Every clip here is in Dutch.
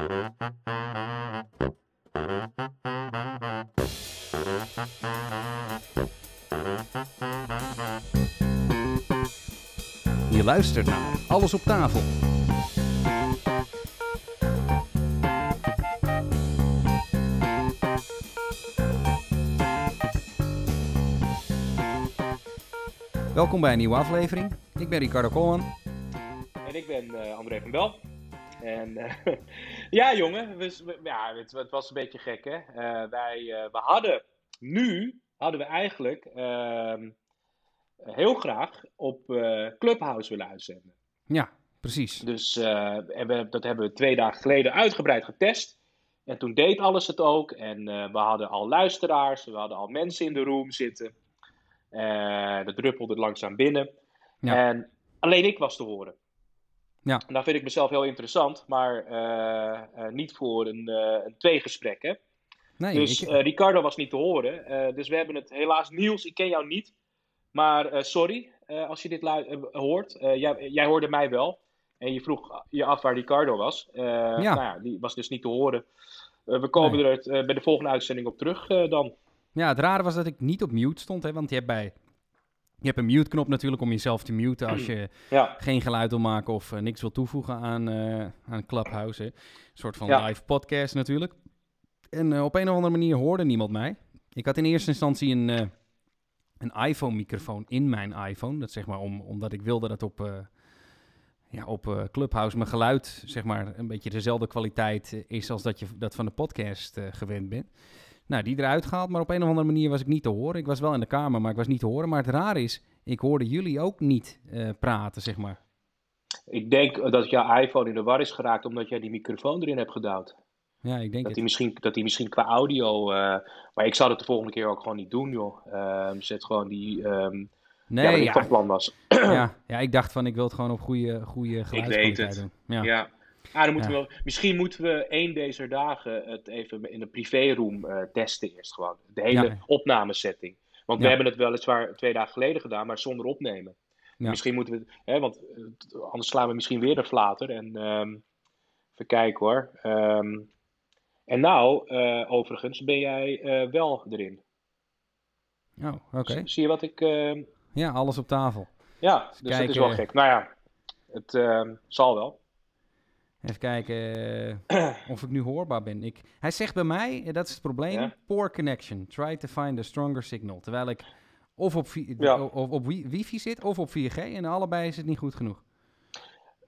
Je luistert naar Alles op tafel. Welkom bij een nieuwe aflevering. Ik ben Ricardo Koolman. En ik ben uh, André van Bel. En uh, ja, jongen, we, we, ja, het, het, was een beetje gek, hè. Uh, wij, we hadden nu, hadden we eigenlijk ehm, heel graag op Clubhouse willen uitzenden. Ja, precies. Dus en we, dat hebben we twee dagen geleden uitgebreid getest. En toen deed alles het ook. En we hadden al luisteraars, we hadden al mensen in de room zitten. Dat druppelde langzaam binnen. Ja. En alleen ik was te horen. Ja. En dat vind ik mezelf heel interessant, maar uh, uh, niet voor een, een tweegesprek. Hè? Nee, dus ik... Ricardo was niet te horen. dus we hebben het helaas, Niels, ik ken jou niet. Maar sorry als je dit hoort. Jij, jij, hoorde mij wel. En je vroeg je af waar Ricardo was. ja. Nou ja, die was dus niet te horen. we komen nee. er bij de volgende uitzending op terug dan. Ja, het rare was dat ik niet op mute stond, hè, want je hebt bij... Je hebt een mute-knop natuurlijk om jezelf te muten als je ja. geen geluid wil maken of uh, niks wil toevoegen aan, uh, aan Clubhouse. Hè. Een soort van ja. live podcast natuurlijk. En uh, op een of andere manier hoorde niemand mij. Ik had in eerste instantie een, een iPhone-microfoon in mijn iPhone. Dat zeg maar om, omdat ik wilde dat op, ja, op Clubhouse mijn geluid zeg maar een beetje dezelfde kwaliteit is als dat je dat van de podcast gewend bent. Nou, die eruit gehaald, maar op een of andere manier was ik niet te horen. Ik was wel in de kamer, maar ik was niet te horen. Maar het raar is, ik hoorde jullie ook niet uh, praten, zeg maar. Ik denk dat jouw iPhone in de war is geraakt omdat jij die microfoon erin hebt gedouwd. Ja, ik denk dat het. Die misschien, dat die misschien qua audio... Uh, maar ik zou het de volgende keer ook gewoon niet doen, joh. Uh, zet gewoon die... Um, nee, ja, ja. van plan was. ja, ja, ik dacht van, ik wil het gewoon op goede, goede geluidskwaliteit doen. Ja. ja. Ah, dan moeten ja. we, misschien moeten we één deze dagen het even in een privéroom uh, testen eerst gewoon. De hele Ja. opnamesetting. Want we hebben het weliswaar twee dagen geleden gedaan, maar zonder opnemen. Misschien moeten we, hè, want eh, anders slaan we misschien weer de flater. En ehm, even kijken hoor. Ehm, en nou, eh, overigens, ben jij eh, wel erin. Oh, oké. Zie- Zie je wat ik... ehm, Ja, alles op tafel. ja, dus dat is wel gek. Nou ja, het zal wel. Even kijken of ik nu hoorbaar ben. Ik, hij zegt bij mij, eh, dat is het probleem, Ja. poor connection. Try to find a stronger signal. Terwijl ik of op, Ja. of op wi- wifi zit of op 4G en allebei is het niet goed genoeg.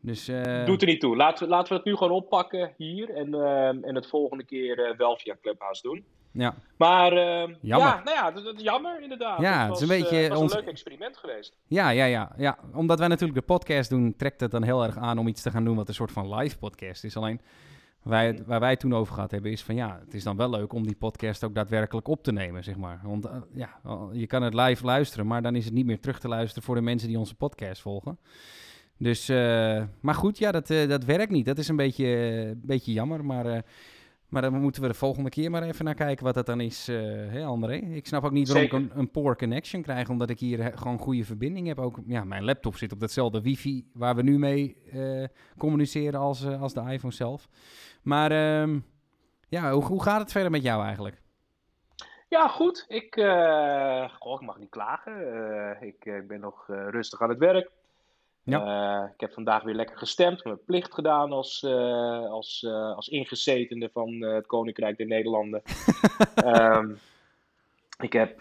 Dus eh, Doet er niet toe. Laten we, laten we het nu gewoon oppakken hier. En, en het volgende keer wel via Clubhouse doen. Ja. Maar Jammer. ja, nou ja, dat, dat- jammer inderdaad. Ja, het het is was, een beetje eh, was ons- een leuk experiment geweest. Ja, ja, ja, ja. Omdat wij natuurlijk de podcast doen, trekt het dan heel erg aan om iets te gaan doen wat een soort van live podcast is. Alleen wij, waar wij toen over gehad hebben is van ja, het is dan wel leuk om die podcast ook daadwerkelijk op te nemen, zeg maar. Want eh, ja, je kan het live luisteren, maar dan is het niet meer terug te luisteren voor de mensen die onze podcast volgen. Dus, eh, maar goed, ja, dat, eh, dat werkt niet. Dat is een beetje, een beetje jammer, maar... maar dan moeten we de volgende keer maar even naar kijken wat dat dan is, eh hè André? Ik snap ook niet waarom Zeker. ik een, een poor connection krijg, omdat ik hier gewoon goede verbinding heb. Ook, ja, mijn laptop zit op datzelfde wifi waar we nu mee eh, communiceren als, eh, als de iPhone zelf. Maar ehm, ja, hoe, hoe gaat het verder met jou eigenlijk? Ja, goed. Ik, goh, ik mag niet klagen. Ik, ben nog rustig aan het werk. Eh, ik heb vandaag weer lekker gestemd, mijn plicht gedaan als, eh, als, eh, als ingezetene van het Koninkrijk der Nederlanden. Ehm, ik heb,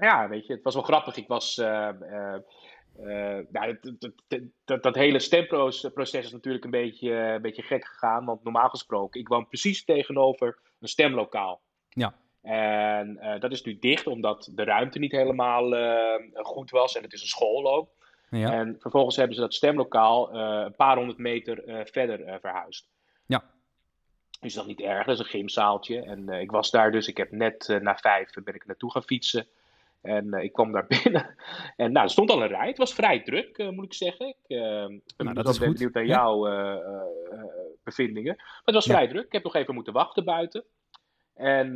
ja, weet je, het was wel grappig. Ik was, eh, nou, dat, dat, dat, dat, dat hele stemproces is natuurlijk een beetje, een beetje gek gegaan. Want normaal gesproken, ik woon precies tegenover een stemlokaal. Ja. En dat is nu dicht, omdat de ruimte niet helemaal goed was. En het is een school ook. Ja, En vervolgens hebben ze dat stemlokaal eh, een paar honderd meter eh, verder eh, verhuisd. Ja. Dus dat is niet erg, dat is een gymzaaltje. En ik was daar dus, ik heb net na vijf ben ik naartoe gaan fietsen. En ik kwam daar binnen. En nou, er stond al een rij. Het was vrij druk, moet ik zeggen. Ik eh, ben Nou, dat is goed. benieuwd naar Ja. jouw bevindingen. Maar het was Ja. vrij druk. Ik heb nog even moeten wachten buiten. En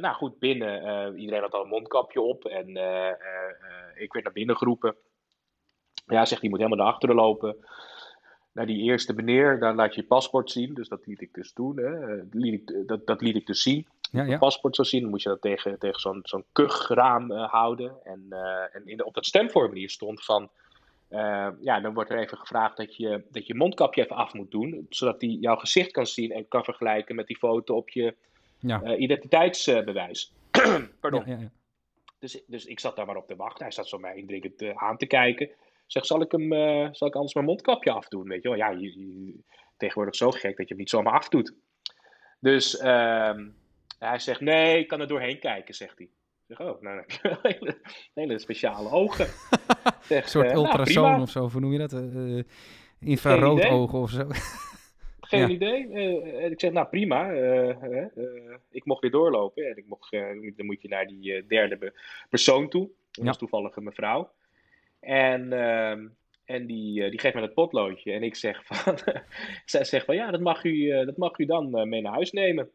nou goed, binnen, iedereen had al een mondkapje op. En ik werd naar binnen geroepen. Ja, zegt, die moet helemaal naar achteren lopen. naar die eerste meneer, daar laat je je paspoort zien. Dus dat liet ik dus doen. Hè. Liet ik, dat, dat liet ik dus zien. Ja, ja. paspoort zou zien, dan moet je dat tegen, tegen zo'n zo'n kuchraam houden. En, en in de, op dat stemformulier stond van uh, ja, dan wordt er even gevraagd dat je dat je mondkapje even af moet doen, zodat hij jouw gezicht kan zien en kan vergelijken met die foto op je ja. identiteitsbewijs. Pardon. Ja, ja, dus, dus ik zat daar maar op te wachten. Hij zat zo mij indringend aan te kijken. Zeg, zal ik, hem, zal ik anders mijn mondkapje afdoen? Weet je wel, ja, je, je, tegenwoordig zo gek dat je hem niet zomaar afdoet. Dus ehm, hij zegt, nee, ik kan er doorheen kijken, zegt hij. Ik zeg, oh, nou, hele, hele speciale ogen. Zeg, een soort ultrasoon nou, of zo, hoe noem je dat? Uh, infrarood ogen of zo. Geen idee. Uh, ik zeg, nou prima. ik mocht weer doorlopen. En ik mocht, dan moet je naar die derde persoon toe. Dat was toevallig een mevrouw. En, ehm, en die, die geeft me het potloodje. En ik zeg van, zij zegt van, ja, dat mag u, dat mag u dan mee naar huis nemen.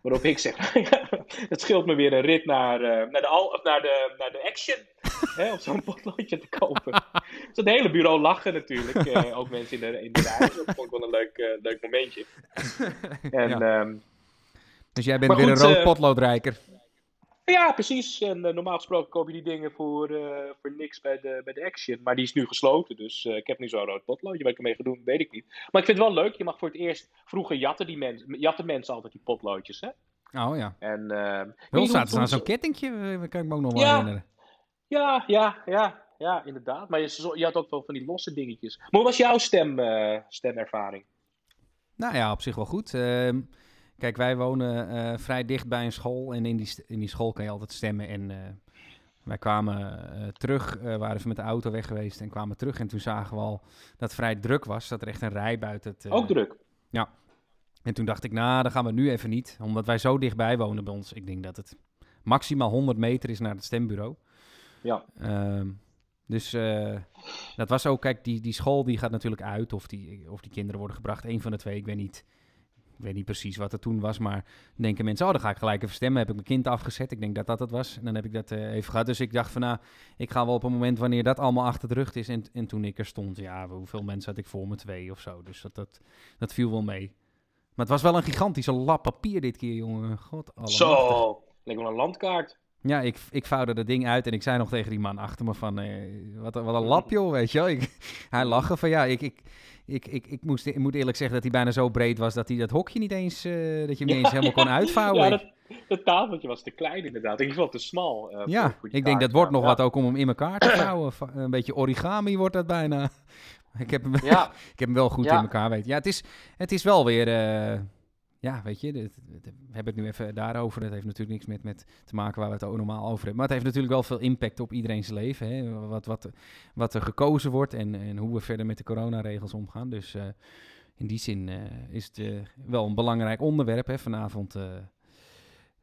Waarop ik zeg, het scheelt me weer een rit naar, uh, naar, de, al, naar, de, naar de action. hè, om zo'n potloodje te kopen. dus het hele bureau lachen natuurlijk. Uh, ook mensen in de, in de rij. Dat vond ik wel een leuk, uh, leuk momentje. En, ja. um, dus jij bent weer goed, een rood potloodrijker. Ja, precies. En normaal gesproken koop je die dingen voor, voor niks bij de, bij de Action. Maar die is nu gesloten, dus ik heb nu zo'n rood potloodje. Wat ik ermee ga doen, weet ik niet. Maar ik vind het wel leuk. Je mag voor het eerst... Vroeger jatten, die mensen, jatten mensen altijd die potloodjes, hè? Oh ja. En, Wel staat er zo'n kettingje, eh, kan ik me ook nog wel herinneren. Ja, ja, ja, ja, inderdaad. Maar je, je, had ook wel van die losse dingetjes. Maar hoe was jouw stem, stemervaring? Nou ja, op zich wel goed. Kijk, wij wonen uh, vrij dicht bij een school. En in die, in die school kan je altijd stemmen. En wij kwamen terug, waren even met de auto weg geweest en kwamen terug. En toen zagen we al dat het vrij druk was. Dat er echt een rij buiten het... ook druk? Ja, en toen dacht ik, nou, dan gaan we nu even niet. Omdat wij zo dichtbij wonen bij ons. Ik denk dat het maximaal 100 meter is naar het stembureau. Ja. Uh, dus uh, dat was ook, kijk, die, die school die gaat natuurlijk uit. Of die, of die kinderen worden gebracht. Een van de twee, ik weet niet. Ik weet niet precies wat er toen was, maar denken mensen, oh, dan ga ik gelijk even stemmen. Heb ik mijn kind afgezet. Ik denk dat dat het was. En dan heb ik dat uh, even gehad. Dus ik dacht van, nou, ik ga wel op een moment wanneer dat allemaal achter de rug is. En, en toen ik er stond, ja, hoeveel mensen had ik voor me? Twee of zo. Dus dat, dat, dat viel wel mee. Maar het was wel een gigantische lap papier dit keer, jongen. God, Zo, lijkt wel een landkaart. Ja, ik, ik vouwde dat ding uit en ik zei nog tegen die man achter me van... Eh, wat, wat een lap, joh, weet je wel. Ik, hij lachte van, ja, ik, ik, ik, ik, ik, moest, ik moet eerlijk zeggen dat hij bijna zo breed was... dat hij dat hokje niet eens, uh, dat je hem niet eens helemaal kon uitvouwen. Ja, dat, dat tafeltje was te klein inderdaad. In ieder geval te smal. Uh, ja, ik denk dat wordt nog wat ook om hem in elkaar te vouwen. een beetje origami wordt dat bijna. Ik heb hem, ja. ik heb hem wel goed in elkaar weten. Ja, het is, het is wel weer... Uh, ja, weet je, we hebben het nu even daarover. Dat heeft natuurlijk niks met, met te maken waar we het ook normaal over hebben. Maar het heeft natuurlijk wel veel impact op iedereen's leven. Hè? Wat, wat, wat er gekozen wordt en, en hoe we verder met de coronaregels omgaan. Dus uh, in die zin uh, is het wel een belangrijk onderwerp. Hè? Vanavond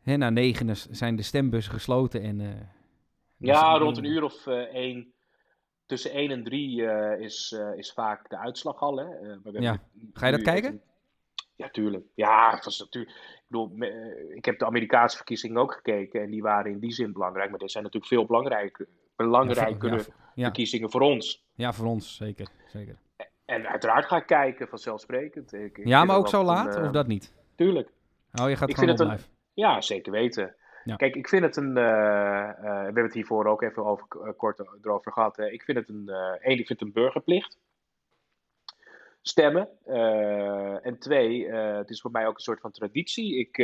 hè, na negen zijn de stembussen gesloten. En, ja, rond een uur of één tussen 1 en 3 eh, is, is vaak de uitslag al. Hè? Ja. Ga je dat kijken? Ja, tuurlijk. Ja, het was natuurlijk. Ik bedoel, ik heb de Amerikaanse verkiezingen ook gekeken en die waren in die zin belangrijk, maar dit zijn natuurlijk veel belangrijker, belangrijkere ja, verkiezingen voor ons. Ja, voor ons, zeker. zeker. En uiteraard ga ik kijken. Ik, ik ja, maar ook zo laat, of dat niet? Tuurlijk. Oh, je gaat ik gewoon live? Ja, zeker weten. Kijk, ik vind het een. Uh, we hebben het hiervoor ook even over, uh, kort erover gehad. ik vind het een. één, ik vind het een burgerplicht. Stemmen. en twee, het is voor mij ook een soort van traditie. Ik,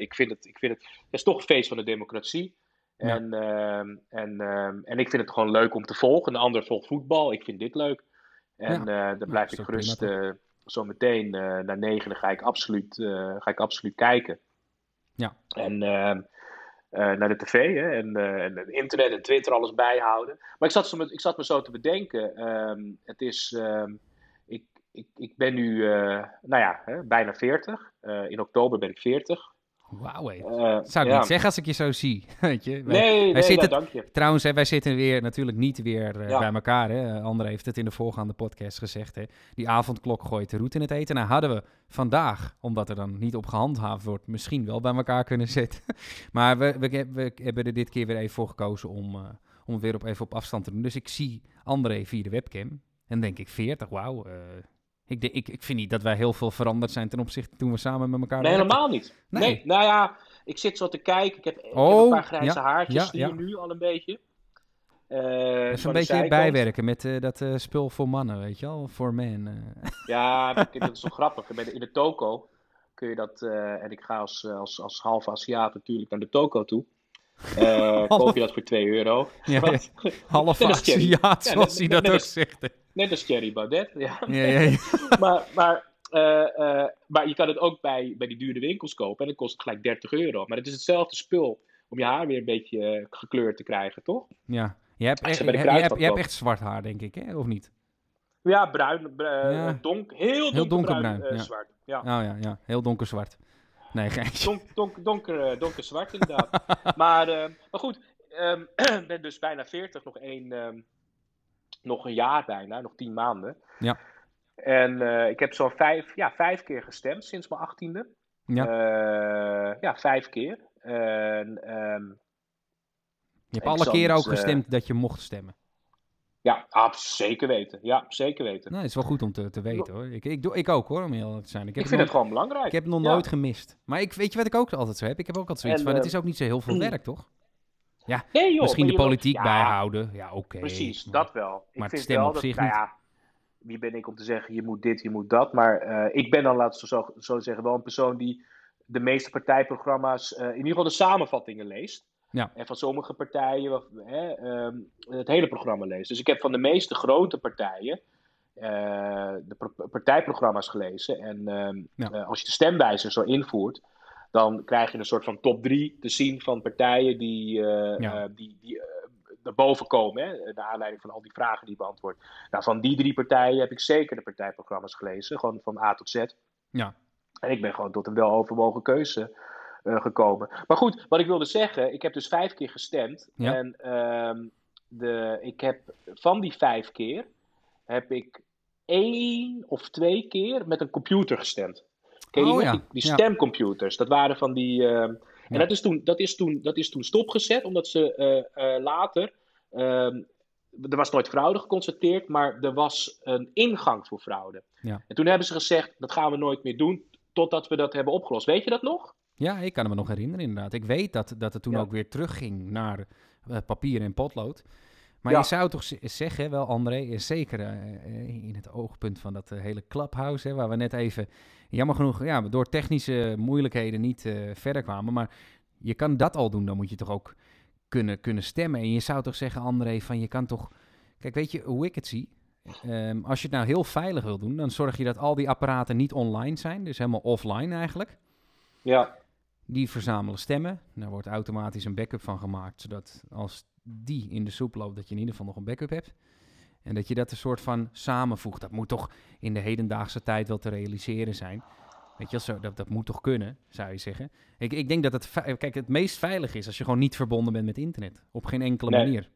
ik, vind, het, ik vind het. Het is toch een feest van de democratie. En, ehm, en, ehm, en ik vind het gewoon leuk om te volgen. Een ander volgt voetbal. Ik vind dit leuk. En ja. dan blijf ik gerust zo meteen naar negen. Dan ga ik absoluut, ga ik absoluut kijken. Ja. En. Ehm, naar de tv hè, en, en internet en Twitter alles bijhouden. Maar ik zat, me, ik zat me zo te bedenken. Het is, um, ik, ik, ben nu, uh, nou ja, hè, bijna 40. in oktober ben ik 40. Wauw, uh, zou ik niet zeggen als ik je zo zie. Weet je? Wij, nee, wij nee, zitten, dank je. Trouwens, hè, wij zitten weer natuurlijk niet weer uh, ja. bij elkaar. Hè. André heeft het in de voorgaande podcast gezegd. Hè. Die avondklok gooit de route in het eten. Nou hadden we vandaag, omdat er dan niet op gehandhaafd wordt, misschien wel bij elkaar kunnen zitten. maar we, we, we, hebben er dit keer weer even voor gekozen om, uh, om weer op, even op afstand te doen. Dus ik zie André via de webcam. En denk ik 40, wauw. Ik, ik, ik vind niet dat wij heel veel veranderd zijn ten opzichte toen we samen met elkaar Nee, helemaal niet. Nee. Nee. nou ja, ik zit zo te kijken. Ik heb, ik heb Oh, een paar grijze ja, haartjes, ja, zie ja. nu al een beetje. Van een beetje zijkant. bijwerken met eh, dat eh, spul voor mannen, weet je wel? Voor men. Ja, dat is wel grappig. In de toko kun je dat, en ik ga als, als, als halve Aziat natuurlijk naar de toko toe. Eh koop je dat voor 2 euro. Ja, Wat? Half. Aziat, Ja, zoals hij net dat ook zegt. Net als Thierry Baudet. Ja. Ja, ja, ja. maar, maar, eh, eh, maar je kan het ook bij, bij die dure winkels kopen en dan kost gelijk 30 euro. Maar het is hetzelfde spul om je haar weer een beetje gekleurd te krijgen, toch? ja. Je hebt, echt, je je, hebt, je hebt echt zwart haar, denk ik, hè? Of niet? Ja, bruin, bru- Ja. donk, heel donkerbruin, donkerbruin, ja. zwart. Ja. Oh ja, ja. Heel donkerzwart. Nee, geintje. Donk, donk, donker, eh, donker zwart inderdaad. maar, eh, maar goed, ik ben dus bijna 40, nog, één, ehm, nog een jaar bijna, nog 10 maanden. Ja. En eh, ik heb zo'n vijf, ja, vijf keer gestemd sinds mijn achttiende. Ja. Eh, ja, vijf keer. En, ehm, Je hebt alle keren ook gestemd dat je mocht stemmen. Ja, ah, zeker weten. Ja, zeker weten. Nou, dat is wel goed om te, te weten, hoor. Ik, ik, doe, ik ook, hoor, om heel eerlijk te zijn. Ik ik heb, vind nog, het gewoon belangrijk. ik heb het nog Ja. nooit gemist. Maar ik, weet je wat ik ook altijd zo heb? Ik heb ook altijd zoiets En, van, het eh, is ook niet zo heel veel werk, toch? Nee, joh, Misschien de politiek ja, bijhouden. Ja, oké. Precies, maar- dat wel. Ik maar het vind stemmen wel op dat, zich nou ja, wie ben ik om te zeggen, je moet dit, je moet dat. Maar eh, ik ben dan, laten we zo, zo zeggen, wel een persoon die de meeste partijprogramma's, eh, in ieder geval de samenvattingen leest. Ja. En van sommige partijen hè, ehm, het hele programma leest. Dus ik heb van de meeste grote partijen eh, de pro- partijprogramma's gelezen. En ehm, Ja. eh, als je de stemwijzer zo invoert, dan krijg je een soort van top drie te zien van partijen die, Ja. eh, die, die naar boven komen. Hè, naar aanleiding van al die vragen die je beantwoordt. Nou, van die drie partijen heb ik zeker de partijprogramma's gelezen. Gewoon van A tot Z. Ja. En ik ben gewoon tot een weloverwogen keuze gekomen. Maar goed, wat ik wilde zeggen, ik heb dus vijf keer gestemd. Ja. En ehm, de, ik heb van die vijf keer heb ik één of twee keer met een computer gestemd. Ken je Oh die, ja, die, stemcomputers? Dat waren van die. ehm, en dat, is toen, dat, is toen, dat is toen stopgezet, omdat ze eh, eh, later. ehm, er was nooit fraude geconstateerd, maar er was een ingang voor fraude. Ja. En toen hebben ze gezegd: dat gaan we nooit meer doen, totdat we dat hebben opgelost. Weet je dat nog? Ja, ik kan me nog herinneren inderdaad. Ik weet dat, dat het toen Ja. ook weer terugging naar eh, papier en potlood. Maar Ja. je zou toch zeggen, wel André, eh, zeker eh, in het oogpunt van dat hele clubhouse, hè, waar we net even, jammer genoeg, ja, door technische moeilijkheden niet verder kwamen. Maar je kan dat al doen, dan moet je toch ook kunnen, kunnen stemmen. En je zou toch zeggen, André, van je kan toch... Kijk, weet je hoe ik het zie? Ehm, als je het nou heel veilig wil doen, dan zorg je dat al die apparaten niet online zijn. Dus helemaal offline eigenlijk. Ja. Die verzamelen stemmen. Daar wordt automatisch een backup van gemaakt. Zodat als die in de soep loopt, dat je in ieder geval nog een backup hebt. En dat je dat een soort van samenvoegt. Dat moet toch in de hedendaagse tijd wel te realiseren zijn. Weet je, zo, dat, dat moet toch kunnen, zou je zeggen. Ik, ik denk dat het, kijk, het meest veilig is als je gewoon niet verbonden bent met internet. Op geen enkele Nee. manier.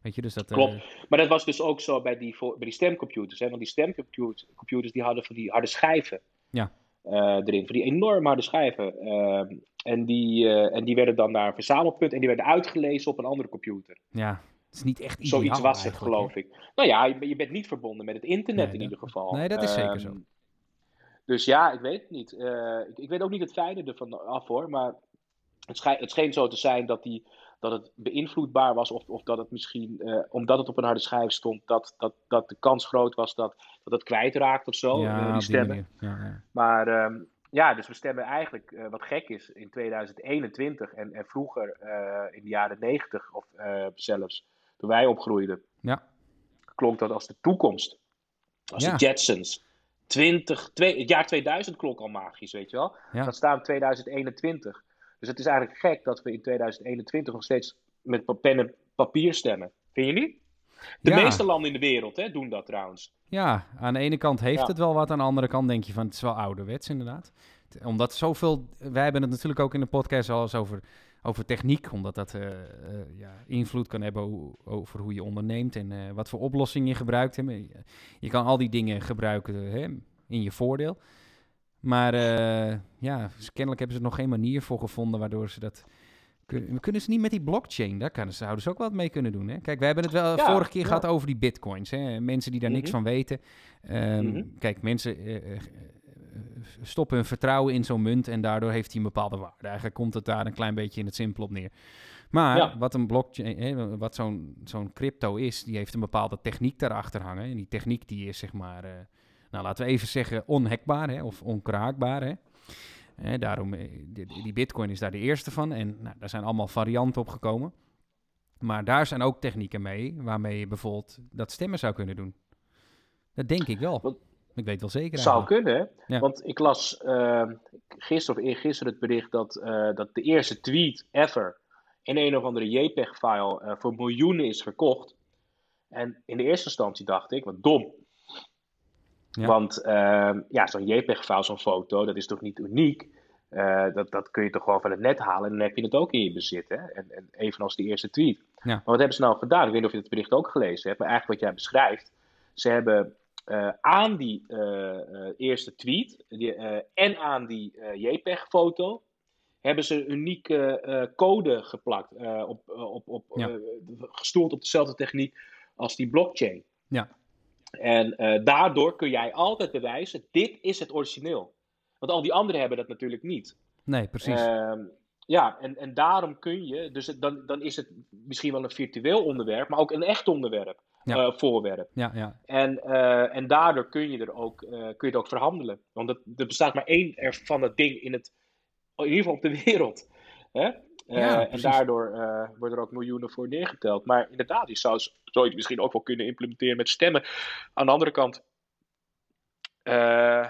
Weet je, dus dat... eh, Klopt. Maar dat was dus ook zo bij die, voor- bij die stemcomputers. Hè? Want die stemcomputers computers, die hadden van die harde schijven Ja. Eh, erin. Van die enorm harde schijven. Ehm, en, die, eh, en die werden dan naar een verzamelpunt en die werden uitgelezen op een andere computer. ja, het is niet echt ideaal Zoiets was het, geloof ik. Nou ja, je, je bent niet verbonden met het internet Nee, in dat- ieder geval. nee, dat is zeker Ehm, zo. Dus ja, ik weet het niet. Eh, ik, ik weet ook niet het fijne ervan af hoor. Maar het, schij- het scheen zo te zijn dat, die, dat het beïnvloedbaar was. Of, of dat het misschien, eh, omdat het op een harde schijf stond, dat, dat, dat de kans groot was dat, dat het kwijtraakt of zo. Ja, eh, die stemmen. Ja, ja. Maar ehm, ja, dus we stemmen eigenlijk, eh, wat gek is, in 2021 en, en vroeger in de jaren 90 of zelfs toen wij opgroeiden, Ja. klonk dat als de toekomst. Als de Jetsons. 20, twee, het jaar 2000 klonk al magisch, weet je wel. Ja. Dat staat in 2021. Dus het is eigenlijk gek dat we in 2021 nog steeds met pen en papier stemmen. Vind je niet? De Ja. meeste landen in de wereld hè, doen dat trouwens. Ja, aan de ene kant heeft Ja. het wel wat, aan de andere kant denk je van het is wel ouderwets inderdaad. Omdat zoveel, wij hebben het natuurlijk ook in de podcast al eens over, over techniek, omdat dat eh, eh, ja, invloed kan hebben hoe- over hoe je onderneemt en eh, wat voor oplossingen je gebruikt. Hè. Je kan al die dingen gebruiken hè, in je voordeel. Maar eh, ja, dus kennelijk hebben ze er nog geen manier voor gevonden waardoor ze dat We kunnen ze niet met die blockchain, daar kunnen, zouden ze ook wat mee kunnen doen. Hè? Kijk, we hebben het wel vorige keer gehad over die bitcoins. Hè? Mensen die daar niks mhm. van weten. Ehm, mhm. Kijk, mensen uh, stoppen hun vertrouwen in zo'n munt en daardoor heeft hij een bepaalde waarde. Eigenlijk komt het daar een klein beetje in het simpel op neer. Maar wat een blockchain, hè, wat zo'n zo'n crypto is, die heeft een bepaalde techniek daarachter hangen. En die techniek die is zeg maar, nou laten we even zeggen, onhackbaar hè, of onkraakbaar. Hè? daarom, eh, die, die, bitcoin is daar de eerste van. En nou, daar zijn allemaal varianten op gekomen. Maar daar zijn ook technieken mee, waarmee je bijvoorbeeld dat stemmen zou kunnen doen. Dat denk ik wel. ik weet wel zeker. Zou kunnen, want ik las uh, gisteren of eergisteren het bericht dat, uh, dat de eerste tweet ever in een of andere JPEG-file uh, voor miljoenen is verkocht. En in de eerste instantie dacht ik, wat dom. Want uh, ja, zo'n JPEG-file, zo'n foto, dat is toch niet uniek? Uh, dat, dat kun je toch gewoon van het net halen en dan heb je het ook in je bezit. Hè? En, en evenals die eerste tweet. Ja. Maar wat hebben ze nou gedaan? Ik weet niet of je het bericht ook gelezen hebt, maar eigenlijk wat jij beschrijft. Ze hebben uh, aan die uh, eerste tweet die, en aan die JPEG-foto hebben ze een unieke code geplakt, op, op, op, ja. gestoeld op dezelfde techniek als die blockchain. Ja. En uh, daardoor kun jij altijd bewijzen, dit is het origineel. Want al die anderen hebben dat natuurlijk niet. Nee, precies. Uh, ja, en, en daarom kun je, dus dan, dan is het misschien wel een virtueel onderwerp, maar ook een echt onderwerp, ja. uh, voorwerp. Ja, ja. En, uh, en daardoor kun je, er ook, kun je het ook verhandelen. Want er bestaat maar één van dat ding in, het, in ieder geval op de wereld. Hè? Uh, en daardoor uh, worden er ook miljoenen voor neergeteld. Maar inderdaad, je zou, zou je het misschien ook wel kunnen implementeren met stemmen. Aan de andere kant. Uh,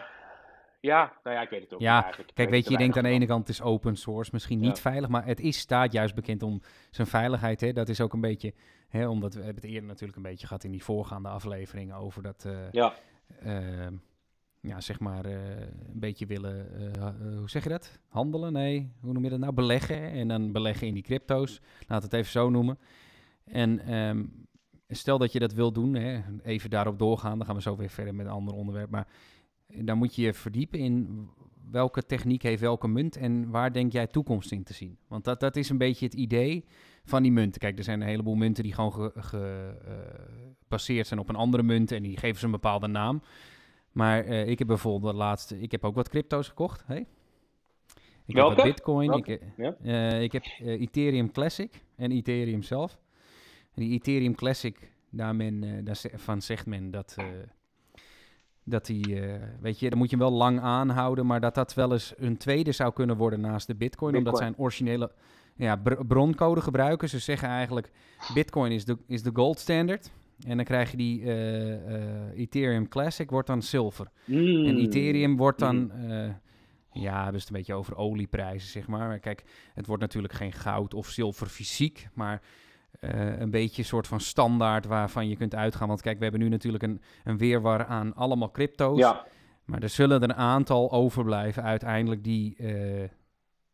ja, nou ja, ik weet het ook ja, eigenlijk. Kijk, weet je, je denkt aan de ene kant het is open source, misschien niet veilig, maar het is, staat juist bekend om zijn veiligheid. Hè? Dat is ook een beetje, hè, omdat we hebben het eerder natuurlijk een beetje gehad in die voorgaande afleveringen over dat. ja ja, zeg maar, uh, een beetje willen, uh, hoe zeg je dat? Handelen? Nee, hoe noem je dat nou? Beleggen. En dan beleggen in die crypto's. Laat het even zo noemen. En um, stel dat je dat wil doen, hè, even daarop doorgaan. Dan gaan we zo weer verder met een ander onderwerp. Maar dan moet je je verdiepen in welke techniek heeft welke munt en waar denk jij toekomst in te zien? Want dat, dat is een beetje het idee van die munten. Kijk, er zijn een heleboel munten die gewoon gebaseerd zijn op een andere munt en die geven ze een bepaalde naam. Maar uh, ik heb bijvoorbeeld de laatste, ik heb ook wat crypto's gekocht. Hey? Ik Welke? heb Bitcoin, ik, ja? uh, ik, heb uh, Ethereum Classic en Ethereum zelf. En die Ethereum Classic, daar men, daarvan zegt men dat, dat die, weet je, dan moet je hem wel lang aanhouden, maar dat dat wel eens een tweede zou kunnen worden naast de Bitcoin, Bitcoin. omdat zijn originele ja, br broncode gebruiken. Ze zeggen eigenlijk, Bitcoin is de, is de gold standard. En dan krijg je die uh, uh, Ethereum Classic, wordt dan zilver. Mm. En Ethereum wordt dan, uh, ja, we het een beetje over olieprijzen, zeg maar. Kijk, het wordt natuurlijk geen goud of zilver fysiek, maar een beetje een soort van standaard waarvan je kunt uitgaan. Want kijk, we hebben nu natuurlijk een, een weerwar aan allemaal crypto's. Ja. Maar er zullen er een aantal overblijven uiteindelijk die,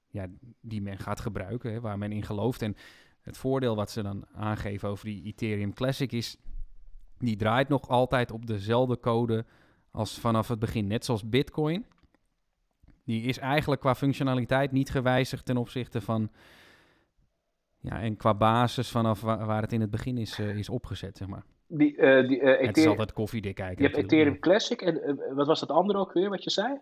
ja, die men gaat gebruiken, hè, waar men in gelooft. En het voordeel wat ze dan aangeven over die Ethereum Classic is die draait nog altijd op dezelfde code als vanaf het begin. Net zoals Bitcoin. Die is eigenlijk qua functionaliteit niet gewijzigd ten opzichte van. Ja, en qua basis vanaf waar, het in het begin is, uh, is opgezet, zeg maar. Die, uh, die, uh, het is altijd koffiedik kijken. Je hebt Ethereum Classic en wat was dat andere ook weer wat je zei?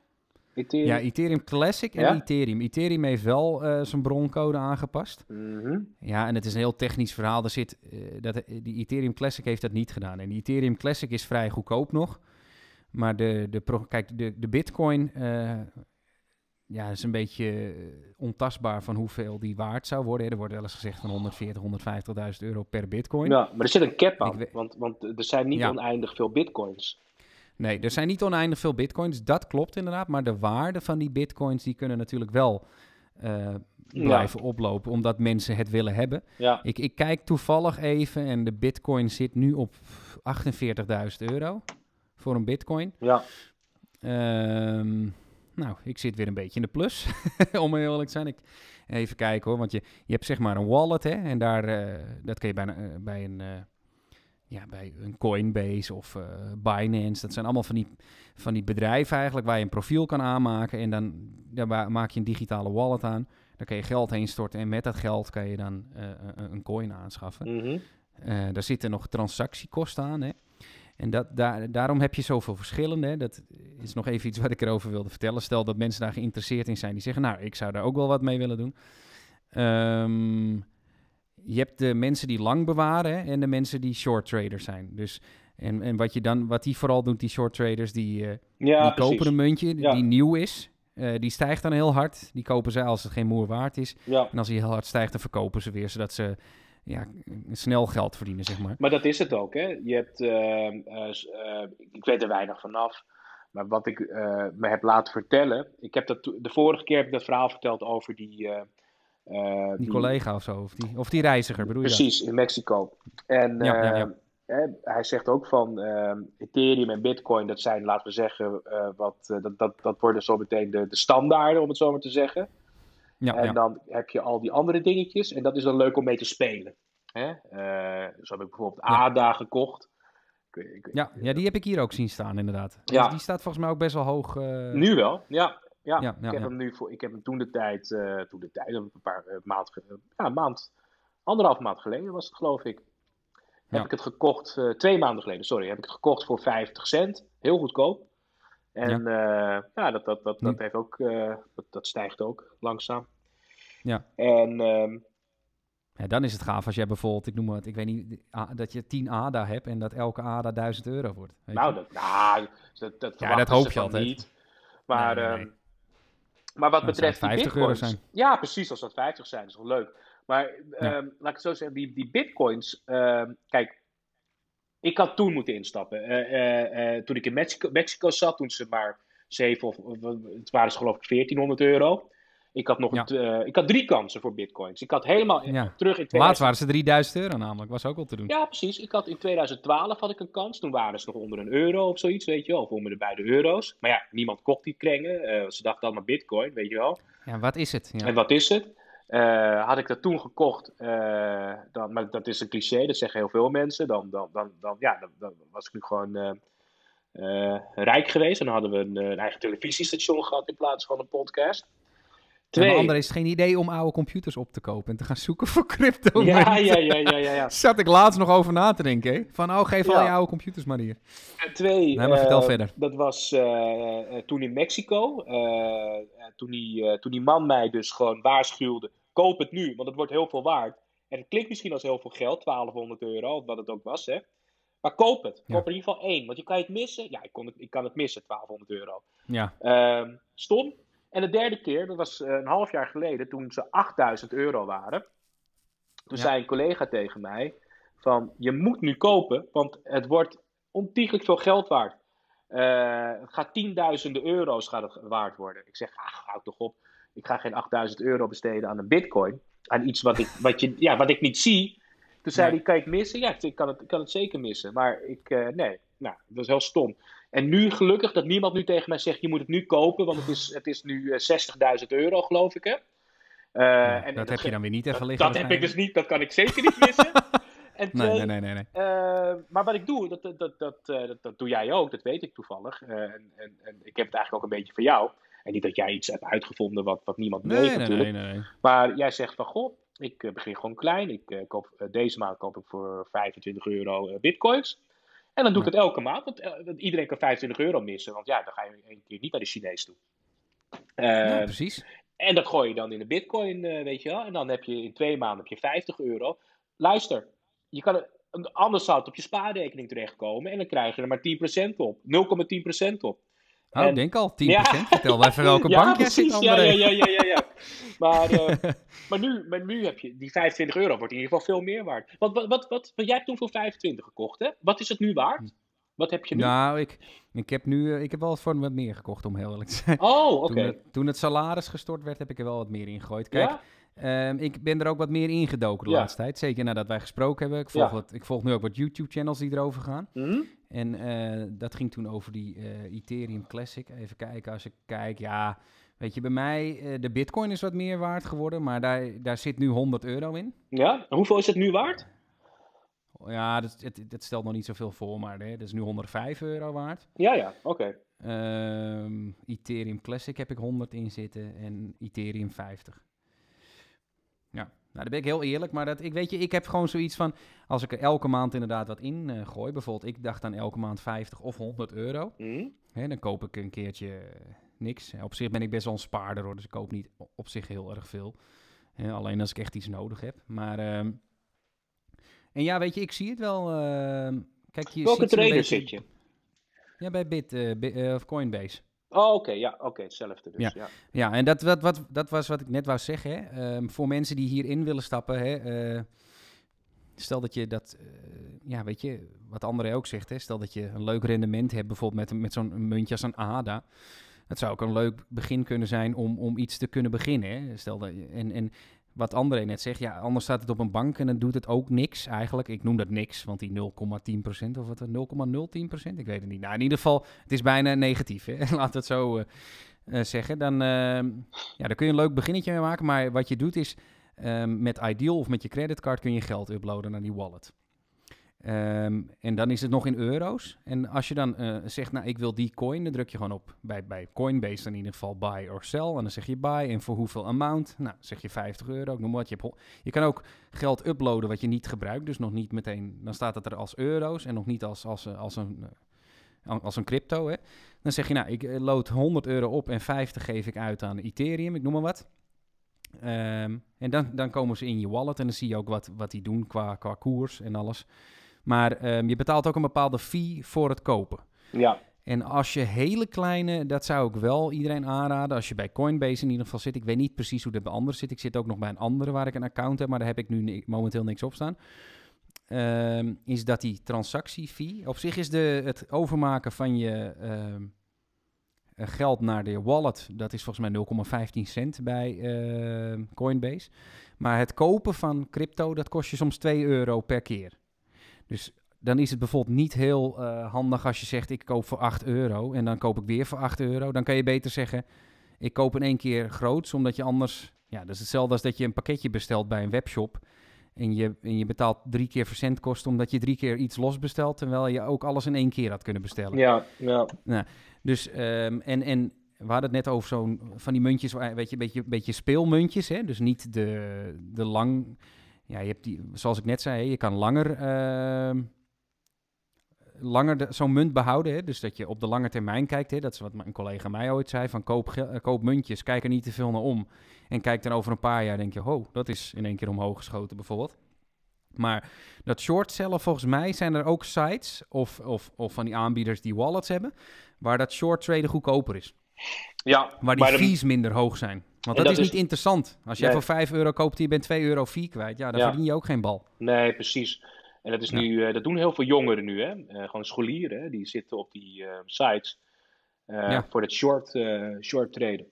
Ethereum. Ja, Ethereum Classic en Ethereum. Ethereum heeft wel uh, zijn broncode aangepast. Mhm. Ja, en het is een heel technisch verhaal. Er zit, uh, dat, die Ethereum Classic heeft dat niet gedaan. En die Ethereum Classic is vrij goedkoop nog. Maar de, de, kijk, de, de Bitcoin uh, ja, is een beetje ontastbaar van hoeveel die waard zou worden. Er wordt wel eens gezegd van 140, 150.000 euro per Bitcoin. Ja, maar er zit een cap aan. Want, want er zijn niet oneindig veel Bitcoins. Nee, er zijn niet oneindig veel bitcoins. Dat klopt inderdaad. Maar de waarde van die bitcoins die kunnen natuurlijk wel uh, blijven oplopen. Omdat mensen het willen hebben. Ja. Ik, ik kijk toevallig even en de bitcoin zit nu op 48.000 euro voor een bitcoin. Ja. Um, nou, ik zit weer een beetje in de plus, om heel eerlijk te zijn. Ik, even kijken hoor, want je, je hebt zeg maar een wallet hè, en daar, uh, dat kun je bij, uh, bij een ja, bij een Coinbase of uh, Binance. Dat zijn allemaal van die, van die bedrijven eigenlijk waar je een profiel kan aanmaken. En dan daar maak je een digitale wallet aan. Daar kan je geld heen storten en met dat geld kan je dan uh, een coin aanschaffen. Mhm. daar zitten nog transactiekosten aan. Hè? En dat, daar, daarom heb je zoveel verschillende. Dat is nog even iets wat ik erover wilde vertellen. Stel dat mensen daar geïnteresseerd in zijn. Die zeggen, nou, ik zou daar ook wel wat mee willen doen. Um, je hebt de mensen die lang bewaren en de mensen die short traders zijn. Dus en, en wat je dan, wat die vooral doen, die short traders, die, uh, ja, die kopen een muntje die nieuw is. Uh, die stijgt dan heel hard. Die kopen ze als het geen moer waard is. Ja. En als hij heel hard stijgt, dan verkopen ze weer, zodat ze ja, snel geld verdienen, zeg maar. Maar dat is het ook, hè? Je hebt, uh, ik weet er weinig vanaf. Maar wat ik me heb laten vertellen, ik heb dat de vorige keer heb ik dat verhaal verteld over die uh, die, collega of zo, of die, of die reiziger, bedoel je Precies, in Mexico. En ja, ja, ja. Uh, hij zegt ook van uh, Ethereum en Bitcoin, dat zijn, laten we zeggen, wat, dat, dat, dat worden zo meteen de, de standaarden, om het zo maar te zeggen. Ja, en dan heb je al die andere dingetjes, en dat is dan leuk om mee te spelen. Hè? zo heb ik bijvoorbeeld ADA gekocht. Ik, ik, ja, ja, die heb ik hier ook zien staan, inderdaad. Ja. die staat volgens mij ook best wel hoog. Nu wel, ja. Ja, ja, ik heb hem nu voor, ik heb hem toen de tijd, uh, toen de tijd, een paar uh, maand, ja, maand, anderhalf maand geleden was het geloof ik. Heb ik het gekocht, uh, twee maanden geleden, sorry, heb ik het gekocht voor 50 cent. Heel goedkoop. En ja, ja dat, dat, dat, dat, heeft ook, dat, dat stijgt ook langzaam. Ja. En um, ja, dan is het gaaf als jij bijvoorbeeld, ik noem het, ik weet niet, dat je 10 ADA hebt en dat elke ADA 1000 euro wordt. nou, dat, nou, dat, dat, ja, dat hoop je altijd. Niet. Maar nee, nee, nee. Maar wat betreft die bitcoins... Zijn. Ja, precies, als dat 50 zijn, is wel leuk. Maar ja. um, laat ik het zo zeggen, die, die bitcoins... Um, kijk, ik had toen moeten instappen. Uh, uh, uh, toen ik in Mexico, Mexico zat, toen ze maar 7 of... Het waren ze geloof ik 1400 euro. Ik had, nog ja. uh, ik had drie kansen voor bitcoins. Ik had helemaal ja. terug in 2000... Laatst waren ze 3000 euro namelijk, was ook wel te doen. Ja, precies. Ik had in 2012 had ik een kans. Toen waren ze nog onder een euro of zoiets, weet je wel. Of onder de beide euro's. Maar ja, niemand kocht die krengen. Uh, ze dachten allemaal bitcoin, weet je wel. Ja, wat is het? Ja. En wat is het? Uh, had ik dat toen gekocht, dan, maar dat is een cliché, dat zeggen heel veel mensen. Dan, dan, dan, dan, ja, dan, dan was ik nu gewoon rijk geweest. En dan hadden we een, een eigen televisiestation gehad in plaats van een podcast. Twee. En de is geen idee om oude computers op te kopen en te gaan zoeken voor crypto. Ja, ja, ja, ja, ja, ja. Zat ik laatst nog over na te denken. Hè? Van, oh, geef al je oude computers maar hier. En twee. Nee, maar vertel uh, verder. Dat was uh, toen in Mexico. Uh, toen, die, toen die man mij dus gewoon waarschuwde. Koop het nu, want het wordt heel veel waard. En het klinkt misschien als heel veel geld, 1200 euro, wat het ook was, hè. Maar koop het. Koop ja. er in ieder geval één. Want je kan het missen. Ja, ik, kon het, ik kan het missen, 1200 euro. Ja. Ehm, stom. En de derde keer, dat was eh, een half jaar geleden, toen ze 8000 euro waren. Toen zei een collega tegen mij: van je moet nu kopen, want het wordt ontiegelijk veel geld waard. Uh, het gaat tienduizenden euro's gaat het waard worden. Ik zeg, ach, houd toch op. Ik ga geen 8000 euro besteden aan een bitcoin. Aan iets wat ik, wat je, ja, wat ik niet zie. Toen zei hij, kan het missen? Ja, ik kan het, ik kan het zeker missen. Maar ik, uh, nee, nou, dat is heel stom. En nu gelukkig dat niemand nu tegen mij zegt, je moet het nu kopen, want het is, het is nu 60.000 eh, euro, geloof ik, hè? Uh, ja, en, dat heb je dan weer niet even liggen. Dat, heb ik dus niet, dat kan ik zeker niet missen. en twee, nee, nee, nee. uh, maar wat ik doe, dat, dat, dat, dat, dat, dat doe jij ook, dat weet ik toevallig. Uh, en, en, en, ik heb het eigenlijk ook een beetje voor jou. En niet dat jij iets hebt uitgevonden wat, wat niemand nee, weet natuurlijk. Nee, nee, nee. Maar jij zegt van, goh, ik begin gewoon klein. Ik, koop, deze maand koop ik voor 25 euro bitcoins. En dan doe ik het elke maand, want uh, iedereen kan 25 euro missen. Want ja, dan ga je een keer niet naar de Chinees toe. Uh, ja, precies. En dat gooi je dan in de bitcoin, uh, weet je wel. En dan heb je in twee maanden heb je 50 euro. Luister, je kan het, anders zou het op je spaarrekening terechtkomen. En dan krijg je er maar 10% op. 0,10% op. Oh, en, denk al, 10%. Ja. Vertel even welke ja, bank je zit, ja, ja, ja, ja, ja. Maar, uh, maar, nu, maar nu heb je die 25 euro wordt in ieder geval veel meer waard. Wat, wat, wat, wat, jij hebt toen voor 25 gekocht, hè? Wat is het nu waard? Wat heb je nu? Nou, ik, ik heb nu ik heb wel voor wat meer gekocht, om heel eerlijk te zijn. Oh, oké. Okay. Toen, toen, het salaris gestort werd, heb ik er wel wat meer in gegooid. Kijk, ja? um, ik ben er ook wat meer ingedoken de ja. laatste tijd. Zeker nadat wij gesproken hebben. Ik volg, wat, ik volg nu ook wat YouTube-channels die erover gaan. Mm -hmm. En uh, dat ging toen over die uh, Ethereum Classic. Even kijken, als ik kijk, ja... Weet je, bij mij, uh, de bitcoin is wat meer waard geworden, maar daar, daar zit nu 100 euro in. Ja, en hoeveel is het nu waard? Ja, dat, het, het stelt nog niet zoveel voor, maar hè, dat is nu 105 euro waard. Ja, ja, oké. Ehm, Ethereum Classic heb ik 100 in zitten en Ethereum 50. Nou, daar ben ik heel eerlijk, maar dat, ik weet je, ik heb gewoon zoiets van, als ik er elke maand inderdaad wat in uh, gooi, bijvoorbeeld, ik dacht dan elke maand 50 of 100 euro, Mhm. hè, dan koop ik een keertje eh, niks. Op zich ben ik best wel een spaarder hoor, dus ik koop niet op zich heel erg veel. Hè, alleen als ik echt iets nodig heb. Maar, ehm, en ja, weet je, ik zie het wel. ehm, kijk, je Welke trader beetje- zit je? Ja, bij Bit, eh, Bi- eh, of Coinbase. Oh, oké, ja, oké, hetzelfde dus. Ja. Ja. Ja, en dat, wat, wat, dat was wat ik net wou zeggen. Hè. Ehm, voor mensen die hierin willen stappen, hè, eh, stel dat je dat, eh, ja, weet je, wat André ook zegt, hè, stel dat je een leuk rendement hebt, bijvoorbeeld met, met zo'n muntje als een ADA. Het zou ook een leuk begin kunnen zijn om, om iets te kunnen beginnen. Hè. Stel dat, je- en, en wat André net zegt, ja, anders staat het op een bank en dan doet het ook niks eigenlijk. Ik noem dat niks, want die 0,10% of wat, 0,010%, ik weet het niet. Nou, in ieder geval, het is bijna negatief, hè. het zo eh, eh, zeggen. Dan, ehm, ja, kun je een leuk beginnetje mee maken, maar wat je doet is, ehm, met Ideal of met je creditcard kun je geld uploaden naar die wallet. Ehm, en dan is het nog in euro's. En als je dan eh, zegt, nou, ik wil die coin, dan druk je gewoon op bij, bij Coinbase dan in ieder geval buy or sell. En dan zeg je buy en voor hoeveel amount? Nou, zeg je 50 euro, noem wat. Je, je kan ook geld uploaden wat je niet gebruikt, dus nog niet meteen, dan staat het er als euro's en nog niet als, als, eh, als, een, eh, als een crypto. Hè. Dan zeg je, nou, ik load 100 euro op en 50 geef ik uit aan Ethereum, ik noem maar wat. Ehm, en dan, dan komen ze in je wallet en dan zie je ook wat, wat die doen qua, qua koers en alles. Maar ehm, je betaalt ook een bepaalde fee voor het kopen. ja. En als je hele kleine, dat zou ik wel iedereen aanraden. Als je bij Coinbase in ieder geval zit. Ik weet niet precies hoe dat bij anderen zit. Ik zit ook nog bij een andere waar ik een account heb, maar daar heb ik nu momenteel niks op staan. Ehm, is dat die transactiefee. Op zich is de, het overmaken van je ehm, eh, geld naar de wallet, dat is volgens mij 0,15 cent bij Coinbase. Maar het kopen van crypto, dat kost je soms 2 euro per keer. Dus dan is het bijvoorbeeld niet heel eh, handig als je zegt ik koop voor 8 euro en dan koop ik weer voor 8 euro. Dan kan je beter zeggen ik koop in één keer groots, omdat je anders... Ja, dat is hetzelfde als dat je een pakketje bestelt bij een webshop en je, en je betaalt drie keer verzendkosten omdat je drie keer iets los bestelt, terwijl je ook alles in één keer had kunnen bestellen. Ja, ja. Dus, ehm, en, en we hadden het net over zo'n van die muntjes, weet je, een beetje, beetje speelmuntjes, hè? Dus niet de, de lang... Ja, je hebt die, zoals ik net zei, je kan langer, ehm, langer zo'n munt behouden. Hè? Dus dat je op de lange termijn kijkt. Hè? Dat is wat mijn collega mij ooit zei, van koop, eh, koop muntjes, kijk er niet te veel naar om. En kijk dan over een paar jaar, denk je, ho, dat is in één keer omhoog geschoten bijvoorbeeld. Maar dat short cellen, volgens mij zijn er ook sites of, of, of van die aanbieders die wallets hebben, waar dat short traden goedkoper is. ja Waar die de- fees minder hoog zijn. Want dat, dat is is- niet interessant. Als jij Nee. voor 5 euro koopt en je bent 2 euro fee kwijt, ja, dan Ja. verdien je ook geen bal. Nee, precies. En dat, is Ja. nu, eh, dat doen heel veel jongeren nu, hè? Eh, gewoon scholieren, hè? die zitten op die eh, sites Ja. voor het short, short traden.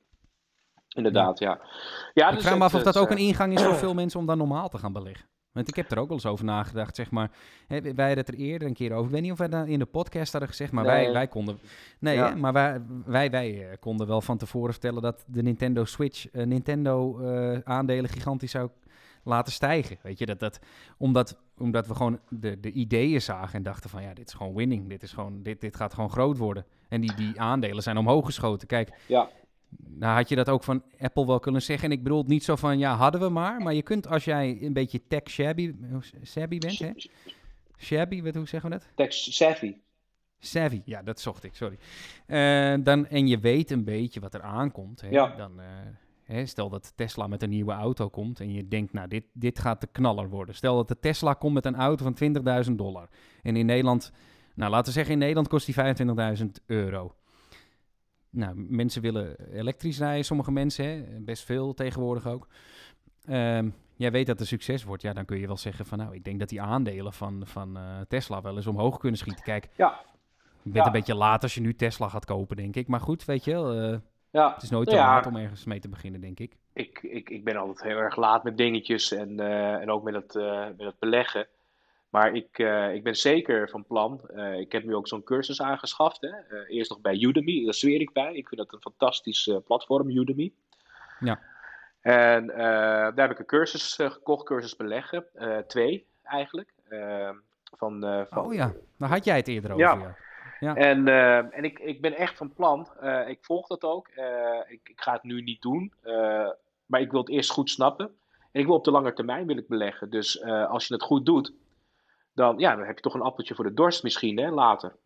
Inderdaad, ja. ja. ik dus vraag me af of dat ook een ingang is voor veel mensen om dan normaal te gaan beleggen. Want ik heb er ook wel eens over nagedacht, zeg maar. Hè, wij hadden het er eerder een keer over. Ik weet niet of wij dat in de podcast hadden gezegd, maar wij, Nee. wij konden... Nee, Ja. hè, maar wij, wij, wij eh, konden wel van tevoren vertellen dat de Nintendo Switch eh, Nintendo eh, aandelen gigantisch zou laten stijgen. Weet je, dat, dat, omdat, omdat we gewoon de, de ideeën zagen en dachten van ja, dit is gewoon winning. Dit, is gewoon, dit, dit gaat gewoon groot worden. En die, die aandelen zijn omhoog geschoten. Kijk, Ja, nou had je dat ook van Apple wel kunnen zeggen. En ik bedoel het niet zo van, ja, hadden we maar. Maar je kunt als jij een beetje tech shabby, shabby bent, hè? Shabby, wat, hoe zeggen we dat? tech savvy. Savvy, ja, dat zocht ik, sorry. Eh, dan, en je weet een beetje wat er aankomt. Hè? Ja. Dan, eh, hè, stel dat Tesla met een nieuwe auto komt en je denkt, nou, dit, dit gaat de knaller worden. Stel dat de Tesla komt met een auto van 20.000 dollar. En in Nederland, nou, laten we zeggen, in Nederland kost die 25.000 euro. Nou, mensen willen elektrisch rijden, sommige mensen, hè? best veel tegenwoordig ook. Ehm, jij weet dat het een succes wordt, ja, dan kun je wel zeggen van, nou, ik denk dat die aandelen van, van eh, Tesla wel eens omhoog kunnen schieten. Kijk, Ja, je bent Ja. een beetje laat als je nu Tesla gaat kopen, denk ik. Maar goed, weet je wel, eh, ja. het is nooit te Ja. laat om ergens mee te beginnen, denk ik. Ik, ik, ik ben altijd heel erg laat met dingetjes en, eh, en ook met het, met het beleggen. Maar ik, eh, ik ben zeker van plan. eh, ik heb nu ook zo'n cursus aangeschaft. Hè? Eh, eerst nog bij Udemy, daar zweer ik bij. Ik vind dat een fantastisch platform, Udemy. Ja. En daar heb ik een cursus gekocht, cursus beleggen. Twee eigenlijk. Van, van... Oh ja, daar had jij het eerder over. Ja. ja. En, en ik, ik ben echt van plan, ik volg dat ook. Ik, ik, ga het nu niet doen, maar ik wil het eerst goed snappen. En ik wil op de lange termijn wil ik beleggen. Dus als je het goed doet, dan, ja, dan heb je toch een appeltje voor de dorst misschien hè, later.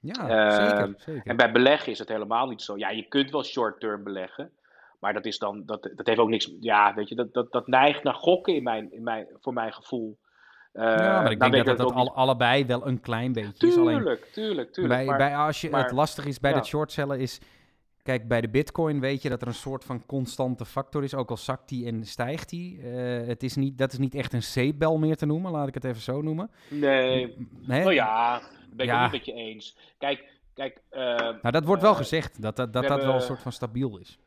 Ja, zeker, zeker. En bij beleggen is het helemaal niet zo. Ja, je kunt wel short-term beleggen. Maar dat is dan, dat, dat heeft ook niks. Ja, weet je, dat, dat, dat neigt naar gokken in mijn, in mijn, voor mijn gevoel. Uh, ja, maar ik denk dat dat, dat, al, allebei wel een klein beetje tuurlijk, is. Alleen, tuurlijk, tuurlijk. Bij, maar, bij, als je, het lastig is bij ja. dat shortcellen is... Kijk, bij de bitcoin weet je dat er een soort van constante factor is. Ook al zakt die en stijgt die. Uh, het is niet, dat is niet echt een zeepbel meer te noemen, laat ik het even zo noemen. Nee, nee? oh ja, ben ik ja. het niet met je eens. Kijk, kijk... Uh, nou, dat wordt wel gezegd, dat dat, dat, dat wel een soort van stabiel is.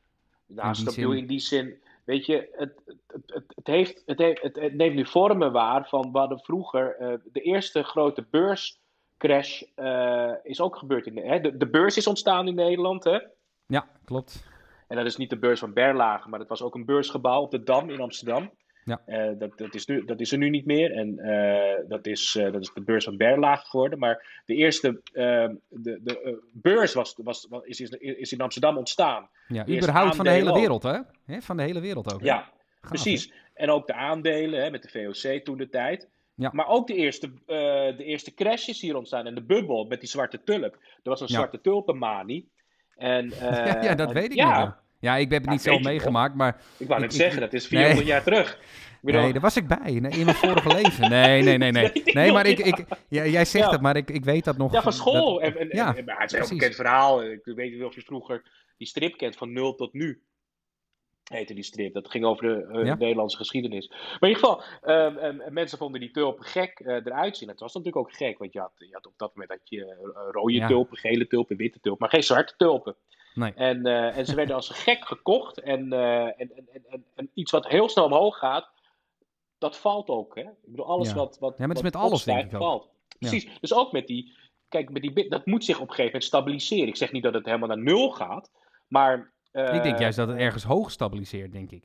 Nou, stabiel in die zin. Weet je, het, het, het, het, heeft, het, heeft, het, neemt nu vormen waar van wat er vroeger. De eerste grote beurscrash uh, is ook gebeurd. In, hè? De, de beurs is ontstaan in Nederland, hè? Ja, klopt. En dat is niet de beurs van Berlage, maar dat was ook een beursgebouw op de Dam in Amsterdam. Ja. Uh, dat, dat, is nu, dat is er nu niet meer. En uh, dat, is, uh, dat is de beurs van Berlage geworden. Maar de eerste de, de, beurs was, was, was, is, is in Amsterdam ontstaan. Ja, überhaupt van de hele wereld, hè? Van de hele wereld ook. Ja, precies. En ook de aandelen hè, met de VOC toen de tijd. Ja. Maar ook de eerste, de eerste crash is hier ontstaan. En de bubbel met die zwarte tulp. Er was een zwarte tulpenmanie. En, ja, ja, dat weet ik ja. niet. Ja, ik heb het niet zo meegemaakt, maar... Ik wou net zeggen, dat is 400 jaar terug. Nee, daar was ik bij, in mijn vorige leven. Nee, nee, nee, nee. Nee, maar ik, ik, ja, jij zegt ja. het, maar ik, ik weet dat nog. Ja, van school. Dat, en, en, ja, en, maar het is een heel bekend verhaal. Ik weet niet of je vroeger die strip kent, van nul tot nu. Heette die strip. Dat ging over de uh, ja? Nederlandse geschiedenis. Maar in ieder geval, um, um, mensen vonden die tulpen gek uh, eruit zien. Het was natuurlijk ook gek, want je had, je had op dat moment dat je uh, rode ja. tulpen, gele tulpen, witte tulpen, maar geen zwarte tulpen. Nee. En, en ze werden als gek gekocht. En, en, en, en, iets wat heel snel omhoog gaat, dat valt ook. Hè? Ik bedoel, alles ja. wat, wat. Ja, maar het is met alles, denk ik. Valt. Precies. Dus ook met die. Kijk, met die, dat moet zich op een gegeven moment stabiliseren. Ik zeg niet dat het helemaal naar nul gaat, maar. Ik denk juist dat het ergens hoog stabiliseert, denk ik.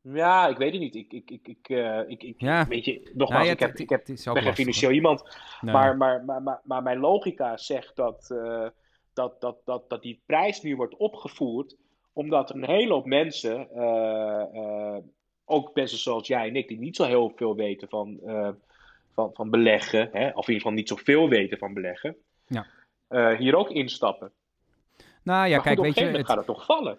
Ja, ik weet het niet. Ik, ik, ik, ik, uh, ik, ik ja. weet je, nogmaals, nou, ja, ik, heb, ik, heb, ik ben geen financieel iemand. Nee. Maar, maar, maar, maar, maar, mijn logica zegt dat, uh, dat, dat, dat, dat die prijs nu wordt opgevoerd, omdat een hele hoop mensen, uh, ook mensen zoals jij en ik, die niet zo heel veel weten van, van, van beleggen, hè, of in ieder geval niet zoveel weten van beleggen, ja. hier ook instappen. Nou ja, maar kijk, goed, weet je, het gaat het toch vallen.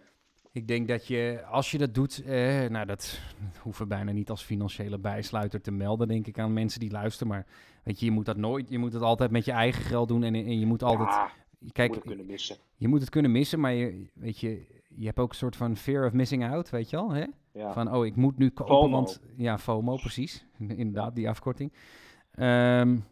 Ik denk dat je, als je dat doet, eh, nou dat hoeven we bijna niet als financiële bijsluiter te melden, denk ik, aan mensen die luisteren. Maar weet je, je moet dat nooit, je moet het altijd met je eigen geld doen en, en je moet altijd, ja, kijk, moet het kunnen missen. je moet het kunnen missen, maar je, weet je, je hebt ook een soort van fear of missing out, weet je wel, hè? Ja. Van, oh, ik moet nu kopen, FOMO. want, ja, FOMO, precies, inderdaad, die afkorting. Um,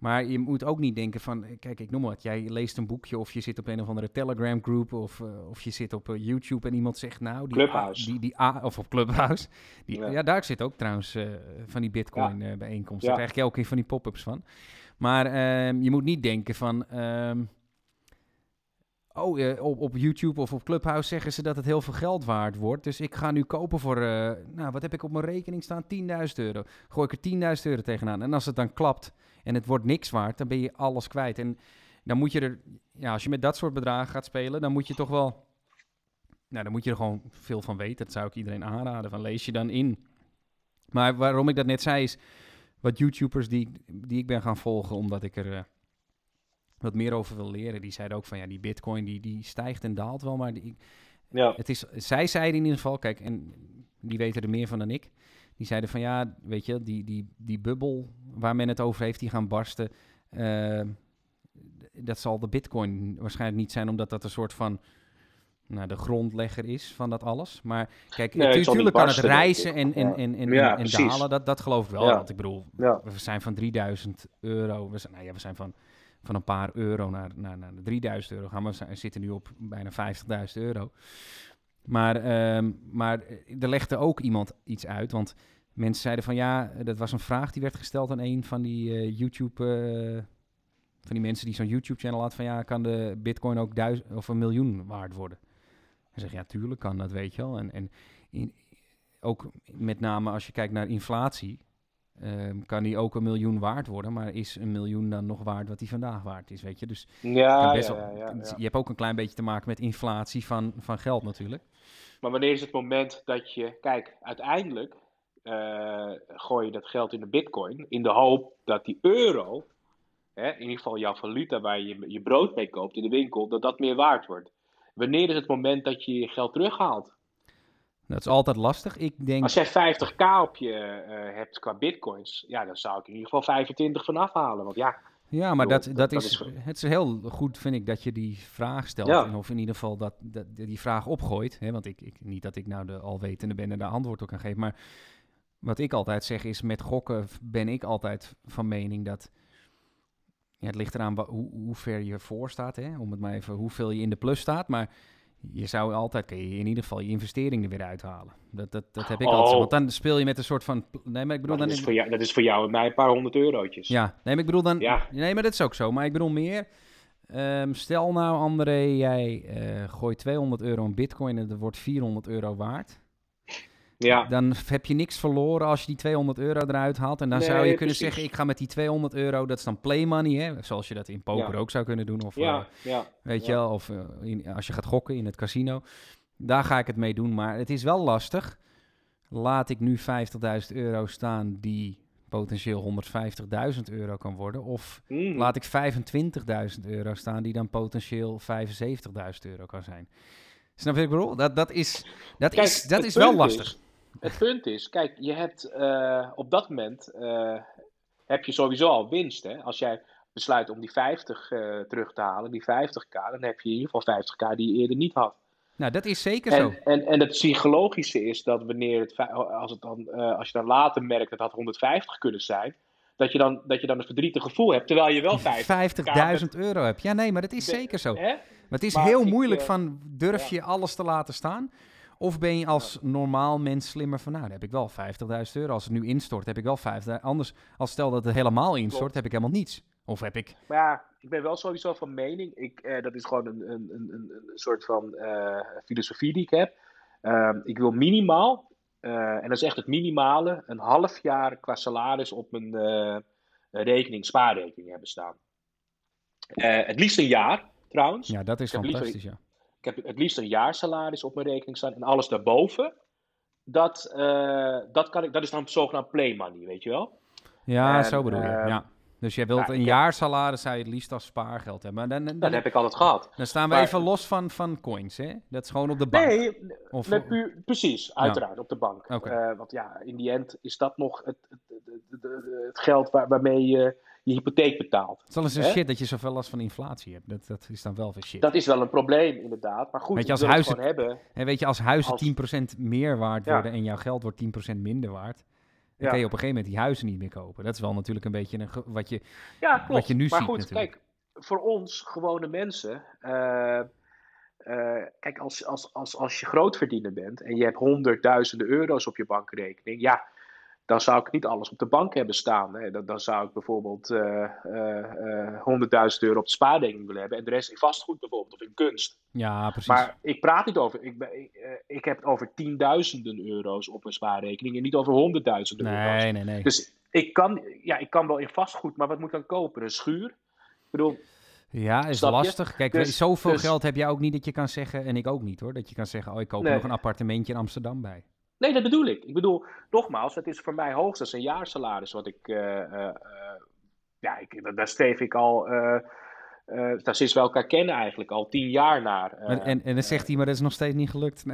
maar je moet ook niet denken van, kijk, ik noem wat, jij leest een boekje of je zit op een of andere Telegram groep of, uh, of je zit op uh, YouTube en iemand zegt, nou, die Clubhouse. A, die, die A, of op Clubhouse. Die, ja. ja. daar zit ook trouwens uh, van die Bitcoin ja. bijeenkomsten. Daar krijg je elke keer van die pop-ups van. Maar ehm, je moet niet denken van, oh, op, op YouTube of op Clubhouse zeggen ze dat het heel veel geld waard wordt. Dus ik ga nu kopen voor, nou, wat heb ik op mijn rekening staan? 10.000 euro. Gooi ik er 10.000 euro tegenaan. En als het dan klapt en het wordt niks waard, dan ben je alles kwijt. En dan moet je er, ja, als je met dat soort bedragen gaat spelen, dan moet je toch wel, nou, dan moet je er gewoon veel van weten. Dat zou ik iedereen aanraden, van lees je dan in. Maar waarom ik dat net zei is, wat YouTubers die, die ik ben gaan volgen, omdat ik er uh, wat meer over wil leren, die zeiden ook van, ja, die bitcoin die, die stijgt en daalt wel, maar die, ja. het is, zij zeiden in ieder geval, kijk, en die weten er meer van dan ik, die zeiden van ja, weet je, die, die, die bubbel waar men het over heeft, die gaan barsten. Uh, dat zal de bitcoin waarschijnlijk niet zijn, omdat dat een soort van nou, de grondlegger is van dat alles. Maar kijk, Nee, natuurlijk kan het reizen en, en, en, en, Ja, en dalen, dat, dat geloof ik wel. Ja. Want ik bedoel, Ja. we zijn van 3000 euro, we zijn, nou ja, we zijn van, van een paar euro naar, naar, naar de 3000 euro gaan. We zitten nu op bijna 50.000 euro. Maar, ehm, maar er legde ook iemand iets uit, want mensen zeiden van ja, dat was een vraag die werd gesteld aan een van die eh, YouTube, eh, van die mensen die zo'n YouTube-channel had van ja, kan de bitcoin ook duizend of een miljoen waard worden? Hij zegt ja, tuurlijk kan dat, weet je wel. En, en ook met name als je kijkt naar inflatie, ehm, kan die ook een miljoen waard worden. Maar is een miljoen dan nog waard wat die vandaag waard is, weet je? Dus Ja, best ja, wel- ja, ja, ja. je hebt ook een klein beetje te maken met inflatie van, van geld natuurlijk. Maar wanneer is het moment dat je, kijk, uiteindelijk eh, gooi je dat geld in de bitcoin in de hoop dat die euro, hè, in ieder geval jouw valuta waar je je brood mee koopt in de winkel, dat dat meer waard wordt. Wanneer is het moment dat je je geld terughaalt? Dat is altijd lastig. Ik denk, Als jij 50k op je eh, hebt qua bitcoins, ja, dan zou ik in ieder geval 25 van afhalen. Want ja, ja, maar dat, dat, is, het is heel goed, vind ik, dat je die vraag stelt. Ja. En of in ieder geval dat, dat die vraag opgooit. Hè? Want ik, ik, niet dat ik nou de alwetende ben en daar antwoord op kan geven. Maar wat ik altijd zeg is, met gokken ben ik altijd van mening dat... Ja, het ligt eraan hoe, hoe ver je voor staat, hè? om het maar even hoeveel je in de plus staat. Maar je zou altijd, kun je in ieder geval je investering er weer uithalen. Dat, dat, dat heb ik Oh. altijd. Want dan speel je met een soort van... Nee, maar ik bedoel maar dat, dan... is voor jou, dat is voor jou en mij een paar honderd eurotjes. Ja, nee, maar ik bedoel dan... Ja. Nee, maar dat is ook zo. Maar ik bedoel meer... ehm, stel nou, André, jij eh, gooit 200 euro in bitcoin en dat wordt 400 euro waard. Ja. Dan heb je niks verloren als je die 200 euro eruit haalt. En dan Nee, zou je kunnen precies. zeggen, ik ga met die 200 euro, dat is dan play money, hè? Zoals je dat in poker Ja. ook zou kunnen doen. Of, eh, ja, ja. Weet je wel, of eh, in- als je gaat gokken in het casino. Daar ga ik het mee doen, maar het is wel lastig. Laat ik nu 50.000 euro staan die potentieel 150.000 euro kan worden. Of Mm. laat ik 25.000 euro staan die dan potentieel 75.000 euro kan zijn. Snap je wat ik bedoel? Dat, dat is, dat Kijk, is, dat is wel lastig. Het punt is, kijk, je hebt eh, op dat moment eh, heb je sowieso al winst. Hè? Als jij besluit om die 50 eh, terug te halen, die 50k, dan heb je in ieder geval 50k die je eerder niet had. Nou, dat is zeker zo. En, en, het psychologische is dat wanneer het, als, het dan, als je dan later merkt dat het had 150 kunnen zijn, dat je dan, dat je dan een verdrietig gevoel hebt, terwijl je wel 50 50.000 euro heb. Ja, nee, maar dat is zeker zo. Hè? Maar het is Maar heel moeilijk van, durf ja. je alles te laten staan? Of ben je als normaal mens slimmer van, nou, dan heb ik wel 50.000 euro. Als het nu instort, heb ik wel 50.000. Anders, als stel dat het helemaal instort, Klopt. heb ik helemaal niets. Of heb ik... Maar ja, ik ben wel sowieso van mening. Ik, eh, dat is gewoon een, een, een, een soort van eh, filosofie die ik heb. Ehm, ik wil minimaal, eh, en dat is echt het minimale, een half jaar qua salaris op mijn eh, rekening, spaarrekening hebben staan. Het liefst een jaar, trouwens. Ja, dat is Ik heb liever- fantastisch, ja. Ik heb het liefst een jaar salaris op mijn rekening staan. En alles daarboven, dat, eh, dat, kan ik, dat is dan zogenaamd play money, weet je wel? Ja, En, zo bedoel je, ehm, ja. Dus jij wilt ja, een jaarsalaris, zou je het liefst als spaargeld hebben. Maar dan, dan, Dat heb ik altijd gehad. dan staan we maar- even los van, van coins, hè? Dat is gewoon op de bank. Nee, Of- puur, precies, uiteraard, op de bank. Oké. Eh, want ja, in die end is dat nog het, het, het, het- het- het geld waar, waarmee je je hypotheek betaalt. Het is wel eens een shit dat je zoveel last van inflatie hebt. Dat, dat is dan wel weer shit. Dat is wel een probleem, inderdaad. Maar goed, Weet je, als het huizen- gewoon hebben. En weet je, als huizen Als- 10% meer waard Ja. worden en jouw geld wordt 10% minder waard, dan Ja. kan je op een gegeven moment die huizen niet meer kopen. Dat is wel natuurlijk een beetje een wat je. Ja, klopt. wat je nu maar ziet goed, natuurlijk. kijk, voor ons, gewone mensen... eh, eh, kijk, als, als, als, als je grootverdiener bent en je hebt honderdduizenden euro's op je bankrekening... Ja, dan zou ik niet alles op de bank hebben staan. Hè. Dan, dan zou ik bijvoorbeeld eh, eh, eh, 100.000 euro op de spaarrekening willen hebben... en de rest in vastgoed bijvoorbeeld, of in kunst. Ja, precies. Maar ik praat niet over. Ik, ben, ik, eh, ik heb het over tienduizenden euro's op mijn spaarrekening en niet over honderdduizenden euro's. nee, nee, nee. Dus ik kan, ja, ik kan wel in vastgoed, maar wat moet ik dan kopen? Een schuur? Ik bedoel, ja, is lastig. Kijk, Dus- zoveel dus- geld heb jij ook niet dat je kan zeggen, en ik ook niet hoor, dat je kan zeggen, oh, ik koop er Nee. nog een appartementje in Amsterdam bij. Nee, dat bedoel ik. Ik bedoel, nogmaals, het is voor mij hoogstens een jaarsalaris wat ik. eh, eh, eh, ja, ik, daar- streef ik al. eh, daar sinds we elkaar kennen eigenlijk al tien jaar naar. en, en, en dan zegt hij, maar dat is nog steeds niet gelukt.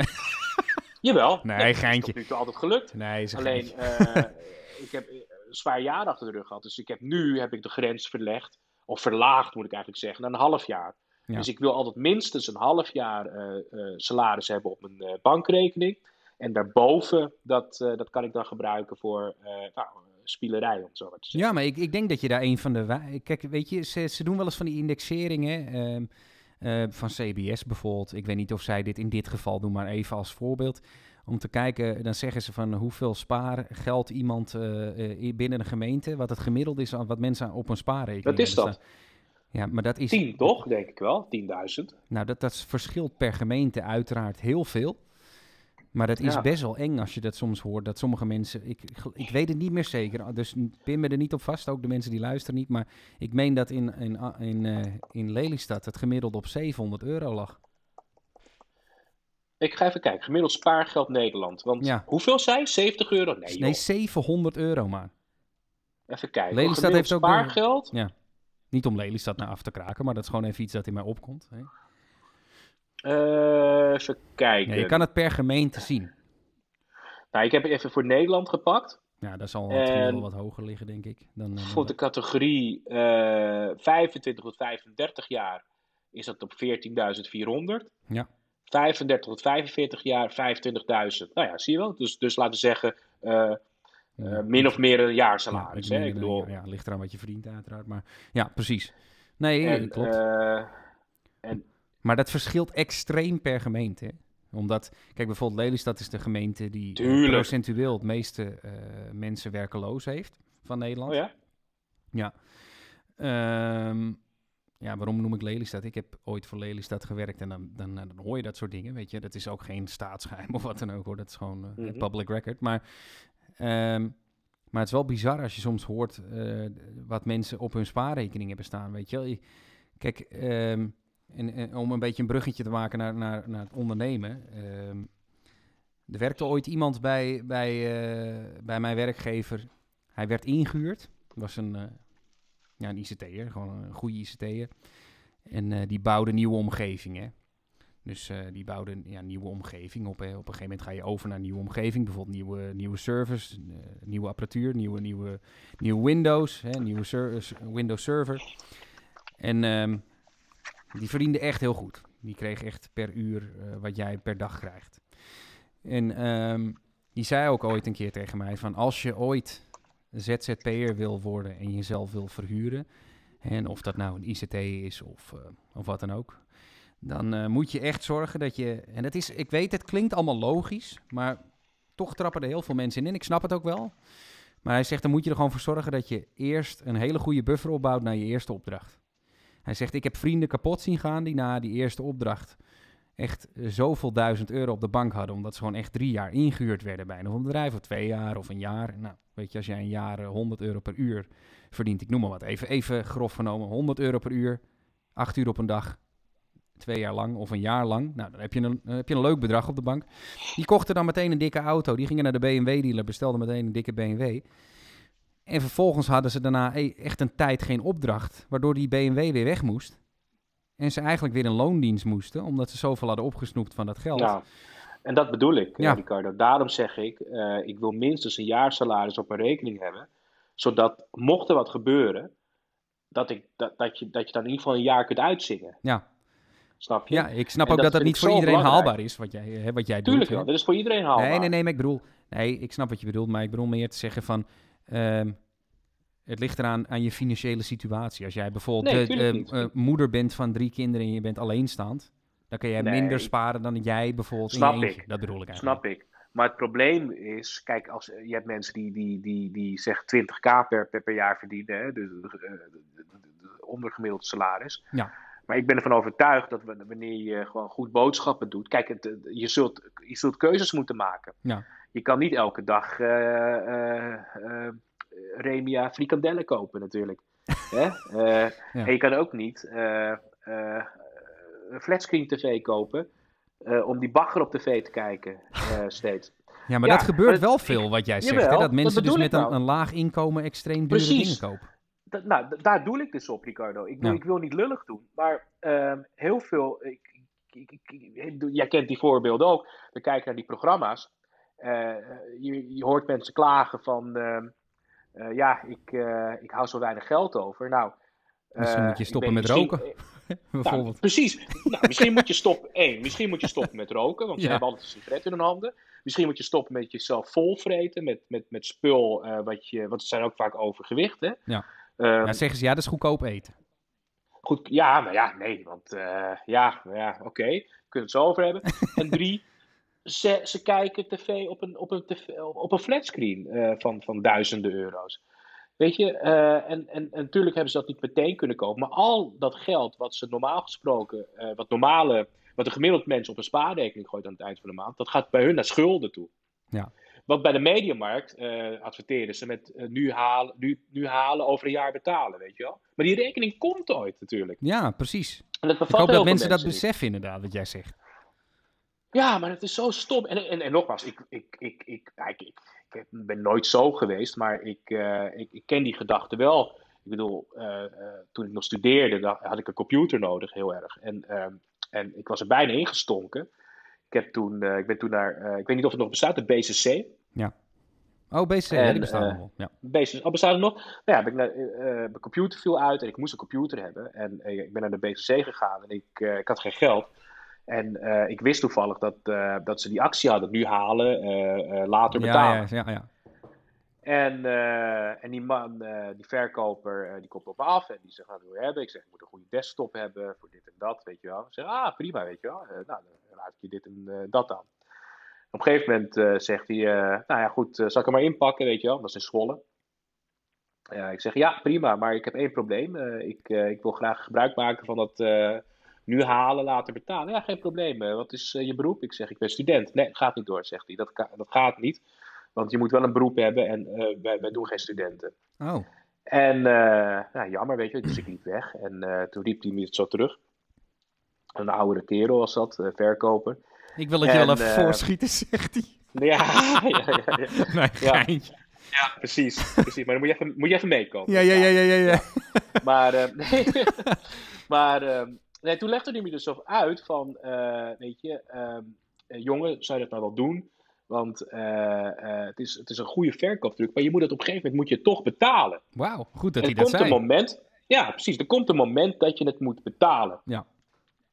Nee, Jawel. Nee, het is geintje. tot nu toe altijd gelukt. nee is een Alleen, ik heb een zwaar jaar achter de rug gehad. Dus ik heb nu heb ik de grens verlegd. Of verlaagd moet ik eigenlijk zeggen, naar een half jaar. Ja. Dus ik wil altijd minstens een half jaar salaris hebben op mijn bankrekening. En daarboven, dat, eh, dat kan ik dan gebruiken voor eh nou, spielerij, om het zo maar te zeggen. Ja, maar ik, ik denk dat je daar een van de... Kijk, weet je, ze, ze doen wel eens van die indexeringen ehm, eh, van CBS bijvoorbeeld. Ik weet niet of zij dit in dit geval doen, maar even als voorbeeld. Om te kijken, dan zeggen ze van hoeveel spaargeld iemand binnen een gemeente, wat het gemiddeld is aan wat mensen op een spaarrekening Wat is dat? Ja, maar dat is... Tien, toch? Denk ik wel. 10.000. Nou, dat, dat verschilt per gemeente uiteraard heel veel. Maar dat is Ja. best wel eng als je dat soms hoort. Dat sommige mensen, ik, ik, weet het niet meer zeker, dus pin me er niet op vast, ook de mensen die luisteren niet. Maar ik meen dat in, in, in, eh, in Lelystad het gemiddeld op 700 euro lag. Ik ga even kijken. Gemiddeld spaargeld Nederland. Want Ja. hoeveel zei? 70 euro? Nee. Nee, 700 euro maar. Even kijken. Lelystad heeft ook spaargeld. Niet om Lelystad naar af te kraken, maar dat is gewoon even iets dat in mij opkomt. Hè? Eh, even kijken. Ja, je kan het per gemeente zien. Nou, ik heb even voor Nederland gepakt. Ja, dat zal het En- gemiddeld wat hoger liggen, denk ik. Dan, eh, dan Voor de categorie eh 25 tot 35 jaar is dat op 14.400. Ja. 35 tot 45 jaar 25.000. Nou ja, zie je wel. Dus, dus laten we zeggen eh, ja, eh, min of meer een ja, jaarsalaris. iets hè? Ik bedoel, ja, ligt eraan wat je verdient uiteraard. Maar ja, precies. Nee, en, klopt. eh, Maar dat verschilt extreem per gemeente. Omdat, kijk, bijvoorbeeld Lelystad is de gemeente die eh, Tuurlijk. procentueel het meeste eh, mensen werkeloos heeft van Nederland. oh ja? Ehm, ja, waarom noem ik Lelystad? Ik heb ooit voor Lelystad gewerkt en dan, dan, dan hoor je dat soort dingen, weet je. Dat is ook geen staatsgeheim of wat dan ook, hoor. Dat is gewoon Mhm. public record. Maar, ehm, maar het is wel bizar als je soms hoort wat mensen op hun spaarrekening hebben staan, weet. Je- Kijk, ehm, en, en om een beetje een bruggetje te maken naar, naar, naar het ondernemen. ehm, er werkte ooit iemand bij, bij, eh, bij mijn werkgever. Hij werd ingehuurd. was een, eh, ja, een ICT'er, gewoon een goede ICT'er. En eh, die bouwde nieuwe omgevingen. Dus eh, die bouwde ja, nieuwe omgeving op. Hè. Op een gegeven moment ga je over naar een nieuwe omgeving. Bijvoorbeeld nieuwe, nieuwe servers, eh, nieuwe apparatuur, nieuwe, nieuwe, nieuwe Windows, hè, nieuwe Windows server. En ehm, die verdiende echt heel goed. Die kreeg echt per uur eh, wat jij per dag krijgt. En ehm, die zei ook ooit een keer tegen mij van als je ooit ZZP'er wil worden en jezelf wil verhuren, en of dat nou een ICT is of, eh, of wat dan ook, dan eh, moet je echt zorgen dat je, en het is, ik weet het klinkt allemaal logisch, maar toch trappen er heel veel mensen in en ik snap het ook wel. Maar hij zegt, dan moet je er gewoon voor zorgen dat je eerst een hele goede buffer opbouwt naar je eerste opdracht. Hij zegt, ik heb vrienden kapot zien gaan die na die eerste opdracht echt eh, zoveel duizend euro op de bank hadden. Omdat ze gewoon echt drie jaar ingehuurd werden bij een bedrijf. Of twee jaar of een jaar. Nou, weet je, als jij een jaar eh, 100 euro per uur verdient. Ik noem maar wat. Even, even grof genomen. 100 euro per uur. Acht uur op een dag. Twee jaar lang of een jaar lang. Nou, dan heb je een, heb je een leuk bedrag op de bank. Die kochten dan meteen een dikke auto. Die gingen naar de BMW-dealer. Bestelden meteen een dikke BMW. En vervolgens hadden ze daarna e- echt een tijd geen opdracht. Waardoor die BMW weer weg moest. En ze eigenlijk weer in loondienst moesten, omdat ze zoveel hadden opgesnoept van dat geld. Nou, en dat bedoel ik, Ja. eh, Ricardo. Daarom zeg ik, eh, ik wil minstens een jaarsalaris op mijn rekening hebben. Zodat, mocht er wat gebeuren, dat, ik, dat, dat, je, dat je dan in ieder geval een jaar kunt uitzingen. Ja. Snap je? Ja, ik snap En ook dat dat niet voor iedereen belangrijk. haalbaar is, wat jij, hè, wat jij Tuurlijk doet. hè. dat is voor iedereen haalbaar. Nee, nee, nee, maar ik bedoel, nee, ik snap wat je bedoelt, maar ik bedoel meer te zeggen van, ehm, het ligt eraan aan je financiële situatie. Als jij bijvoorbeeld Nee, de, tuurlijk eh, moeder bent van drie kinderen en je bent alleenstaand, dan kan jij Nee. minder sparen dan jij bijvoorbeeld Snap in ik. Dat bedoel ik eigenlijk. Snap ik. Maar het probleem is, kijk, als, je hebt mensen die, die, die, die zeg 20k per, per, per jaar verdienen, hè, dus eh, de, de, de, de ondergemiddeld salaris. Ja. Maar ik ben ervan overtuigd dat wanneer je gewoon goed boodschappen doet, kijk, het, je, zult, je zult keuzes moeten maken. Ja. Je kan niet elke dag eh, eh, eh, Remia frikandellen kopen natuurlijk. Hè? Eh, En je kan ook niet een flatscreen tv kopen om die bagger op tv te kijken steeds. Ja, maar Ja, dat gebeurt maar wel veel, wat jij zegt. Jawel, Hè? Dat dat mensen dus met een, nou. een laag inkomen extreem dure Precies. dingen kopen. Dat, nou, daar doe ik dus op, Ricardo. Ik Ja. ik wil niet lullig doen, maar ehm, heel veel. Ik, ik, jij kent die voorbeelden ook. We kijken naar die programma's. Eh, je, je hoort mensen klagen van. ehm, eh, ja, ik, eh, ik hou zo weinig geld over. Nou, Misschien moet je stoppen met roken, nou, bijvoorbeeld. precies. Nou, misschien moet je stoppen. één, misschien moet je stoppen met roken, want ze hebben altijd een sigaret in hun handen. Misschien moet je stoppen met jezelf volvreten met, met, met spul, wat je, want ze zijn ook vaak overgewicht. Hè? Ja. Ja, zeggen ze, ja, dat is goedkoop eten. Goed, ja, maar ja, nee, want eh, ja, ja oké, we kunnen het zo over hebben. En drie, ze, ze kijken tv op een, op een, tv, op een flatscreen eh, van, van duizenden euro's. Weet je, eh, en, en, en natuurlijk hebben ze dat niet meteen kunnen kopen, maar al dat geld wat ze normaal gesproken, wat normale wat een gemiddeld mens op een spaarrekening gooit aan het eind van de maand, dat gaat bij hun naar schulden toe. Ja. Want bij de mediamarkt uh, adverteren ze met uh, nu, halen, nu, nu halen, over een jaar betalen, weet je wel. Maar die rekening komt ooit natuurlijk. Ja, precies. En dat Ik hoop dat mensen dat beseffen inderdaad, wat jij zegt. Ja, maar het is zo stom. En, en, en nogmaals, ik, ik, ik, ik, ik, ik, ik ben nooit zo geweest, maar ik, uh, ik, ik ken die gedachte wel. Ik bedoel, toen ik nog studeerde, had ik een computer nodig, heel erg. En, ehm, en ik was er bijna ingestonken. Ik, heb toen, uh, ik ben toen naar, uh, ik weet niet of het nog bestaat, de BCC. Ja. Oh, BCC, en, die bestaat uh, nog. Ja. BCC, oh, bestaat het nog? Nou ja, ben ik naar, mijn computer viel uit en ik moest een computer hebben. En ik ben naar de BCC gegaan en ik, ik had geen geld. En ik wist toevallig dat, dat ze die actie hadden, nu halen, later betalen. Ja, ja, ja. En, uh, en die man, uh, die verkoper, uh, die komt op me af en die zegt, wat wil je hebben? Ik zeg, ik moet een goede desktop hebben voor dit en dat, weet je wel. Ik zeg, ah, prima, weet je wel. nou, dan raad ik je dit en dat aan. Op een gegeven moment zegt hij, nou ja, goed, zal ik hem maar inpakken, weet je wel. Dat is in Zwolle. ik zeg, ja, prima, maar ik heb één probleem. ik, ik wil graag gebruik maken van dat nu halen, later betalen. Ja, geen probleem. wat is je beroep? Ik zeg, ik ben student. Nee, gaat niet door, zegt hij. Dat, dat gaat niet. Want je moet wel een beroep hebben en uh, wij, wij, doen geen studenten. Oh. En uh, nou, jammer, weet je, dus ik liep weg. En uh, toen riep hij me zo terug. Een oudere kerel was dat, verkoper. Ik wil het je wel even voorschieten, zegt hij. Ja, ja, ja. ja. nee, geintje. Ja, precies, precies. Maar dan moet je even, moet je even meekomen. Ja, ja, ja, ja, ja. ja. Maar, nee, maar nee, toen legde hij me dus zo uit van, weet je, jongen, zou je dat nou wel doen? Want uh, uh, het, is, het is een goede verkoopdruk, maar je moet het op een gegeven moment moet je toch betalen. Wauw, goed dat en hij dat komt zei. Een moment, ja, precies. Er komt een moment dat je het moet betalen. Ja.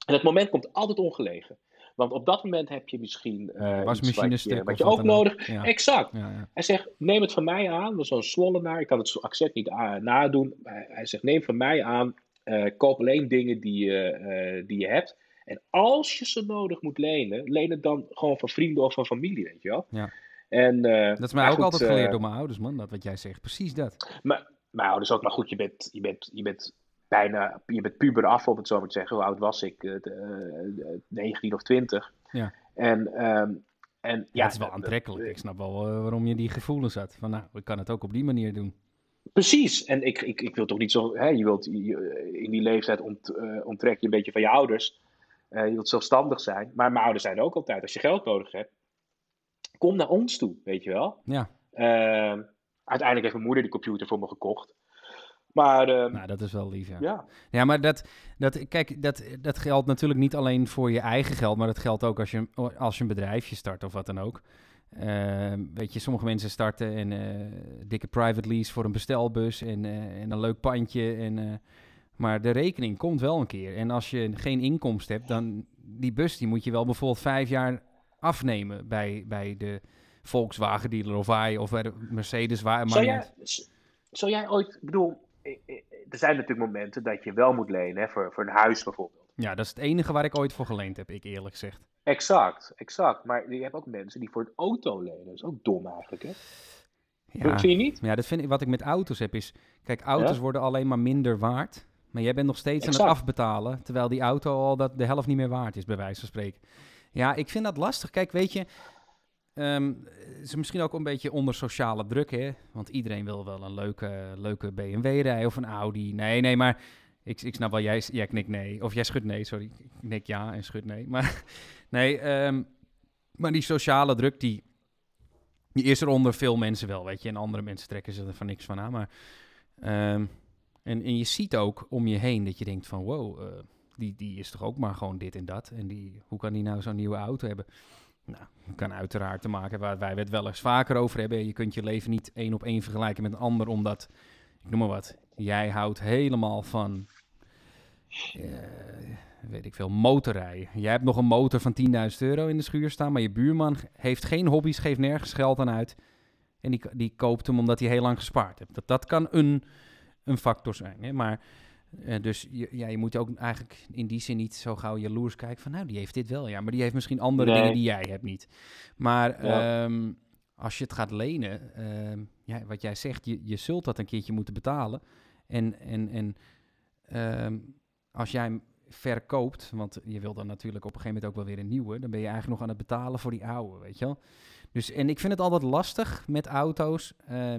En dat moment komt altijd ongelegen. Want op dat moment heb je misschien uh, wasmachine wat je, wat je ook nodig ja. Exact. Ja, ja. Hij zegt, neem het van mij aan. Dat is zo'n zwollenaar. Ik kan het accent niet nadoen. Hij zegt, neem van mij aan. koop alleen dingen die, die je hebt. En als je ze nodig moet lenen, leen het dan gewoon van vrienden of van familie, weet je wel. Ja. En, uh, dat is mij ook goed, altijd geleerd uh, door mijn ouders, man, dat wat jij zegt. Precies dat. Maar, mijn ouders ook, maar goed, je bent, je bent, je bent bijna, je bent puber af, om het zo maar te zeggen. Hoe oud was ik? Uh, 19 of 20. Ja. En, um, en ja, het is wel aantrekkelijk. Ik snap wel waarom je die gevoelens had. Van nou, ik kan het ook op die manier doen. Precies. En ik, ik, ik wil toch niet zo... Hè, je wilt, je, in die leeftijd ont, onttrek je een beetje van je ouders. Uh, je wilt zelfstandig zijn. Maar mijn ouders zeiden ook altijd, als je geld nodig hebt, kom naar ons toe, weet je wel. Ja. Uh, uiteindelijk heeft mijn moeder die computer voor me gekocht. Maar, uh, nou, dat is wel lief, ja. Ja, ja maar dat, dat, kijk, dat, dat geldt natuurlijk niet alleen voor je eigen geld, maar dat geldt ook als je, als je een bedrijfje start of wat dan ook. Uh, weet je, sommige mensen starten een uh, dikke private lease voor een bestelbus en, uh, en een leuk pandje. En, maar de rekening komt wel een keer. En als je geen inkomsten hebt, dan die bus die moet je wel bijvoorbeeld vijf jaar afnemen bij, bij de Volkswagen dealer of waar of bij de Mercedes waar. Zou jij, zou jij ooit, ik bedoel, er zijn natuurlijk momenten dat je wel moet lenen hè, voor, voor een huis bijvoorbeeld. Ja, dat is het enige waar ik ooit voor geleend heb, ik eerlijk gezegd. Exact, exact. Maar je hebt ook mensen die voor het auto lenen. Dat is ook dom eigenlijk, hè? Ja, dat vind je niet? Ja, dat vind ik, wat ik met auto's heb is... Kijk, auto's Ja? worden alleen maar minder waard. Maar jij bent nog steeds aan het afbetalen... terwijl die auto al dat de helft niet meer waard is, bij wijze van spreken. Ja, ik vind dat lastig. Kijk, weet je... het is misschien ook een beetje onder sociale druk, hè? Want iedereen wil wel een leuke, leuke BMW rijden of een Audi. Nee, nee, maar... Ik, ik snap wel, jij, jij knikt nee. Of jij schudt nee, sorry. Ik knik ja en schud nee. Maar nee, ehm, maar die sociale druk, die, die is er onder veel mensen wel, weet je. En andere mensen trekken ze er van niks van aan. Maar, ehm, en, en je ziet ook om je heen dat je denkt van... Wow, eh, die, die is toch ook maar gewoon dit en dat. En die, hoe kan die nou zo'n nieuwe auto hebben? Nou, kan uiteraard te maken waar wij het wel eens vaker over hebben. Je kunt je leven niet één op één vergelijken met een ander, omdat, ik noem maar wat, jij houdt helemaal van, eh, weet ik veel, motorrijden. Jij hebt nog een motor van 10.000 euro in de schuur staan, maar je buurman heeft geen hobby's, geeft nergens geld aan uit. En die, die koopt hem omdat hij heel lang gespaard heeft. Dat, dat kan een, een factor zijn, hè? maar... eh, dus je, ja, je moet ook eigenlijk in die zin niet zo gauw jaloers kijken van... nou, die heeft dit wel, ja, maar die heeft misschien andere Nee. dingen die jij hebt niet. Maar Ja. ehm, als je het gaat lenen, ehm, ja, wat jij zegt, je, je zult dat een keertje moeten betalen. En, en, en ehm, als jij verkoopt, want je wil dan natuurlijk op een gegeven moment ook wel weer een nieuwe, dan ben je eigenlijk nog aan het betalen voor die oude, weet je wel. Dus, en ik vind het altijd lastig met auto's.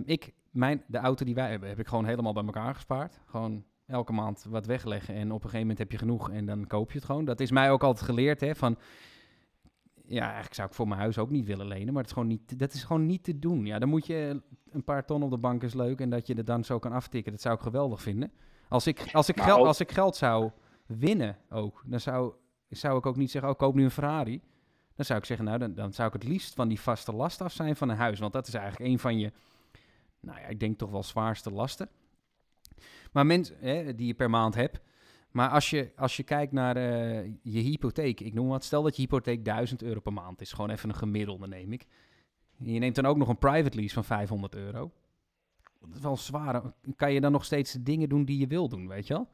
Ik, mijn, de auto die wij hebben, heb ik gewoon helemaal bij elkaar gespaard. Gewoon elke maand wat wegleggen en op een gegeven moment heb je genoeg en dan koop je het gewoon. Dat is mij ook altijd geleerd, hè, van... Ja, eigenlijk zou ik voor mijn huis ook niet willen lenen, maar het is gewoon niet, dat is gewoon niet te doen. Ja, dan moet je een paar ton op de bank is leuk en dat je er dan zo kan aftikken, dat zou ik geweldig vinden. Als ik, als ik, geld, als ik geld zou winnen ook, dan zou, zou ik ook niet zeggen, oh, koop nu een Ferrari. Dan zou ik zeggen, nou, dan, dan zou ik het liefst van die vaste last af zijn van een huis. Want dat is eigenlijk een van je, nou ja, ik denk toch wel zwaarste lasten. Maar mensen die je per maand hebt. Maar als je, als je kijkt naar uh, je hypotheek, ik noem wat, stel dat je hypotheek 1000 euro per maand is. Gewoon even een gemiddelde, neem ik. Je neemt dan ook nog een private lease van 500 euro dat is wel zwaar. Kan je dan nog steeds de dingen doen die je wil doen, weet je wel?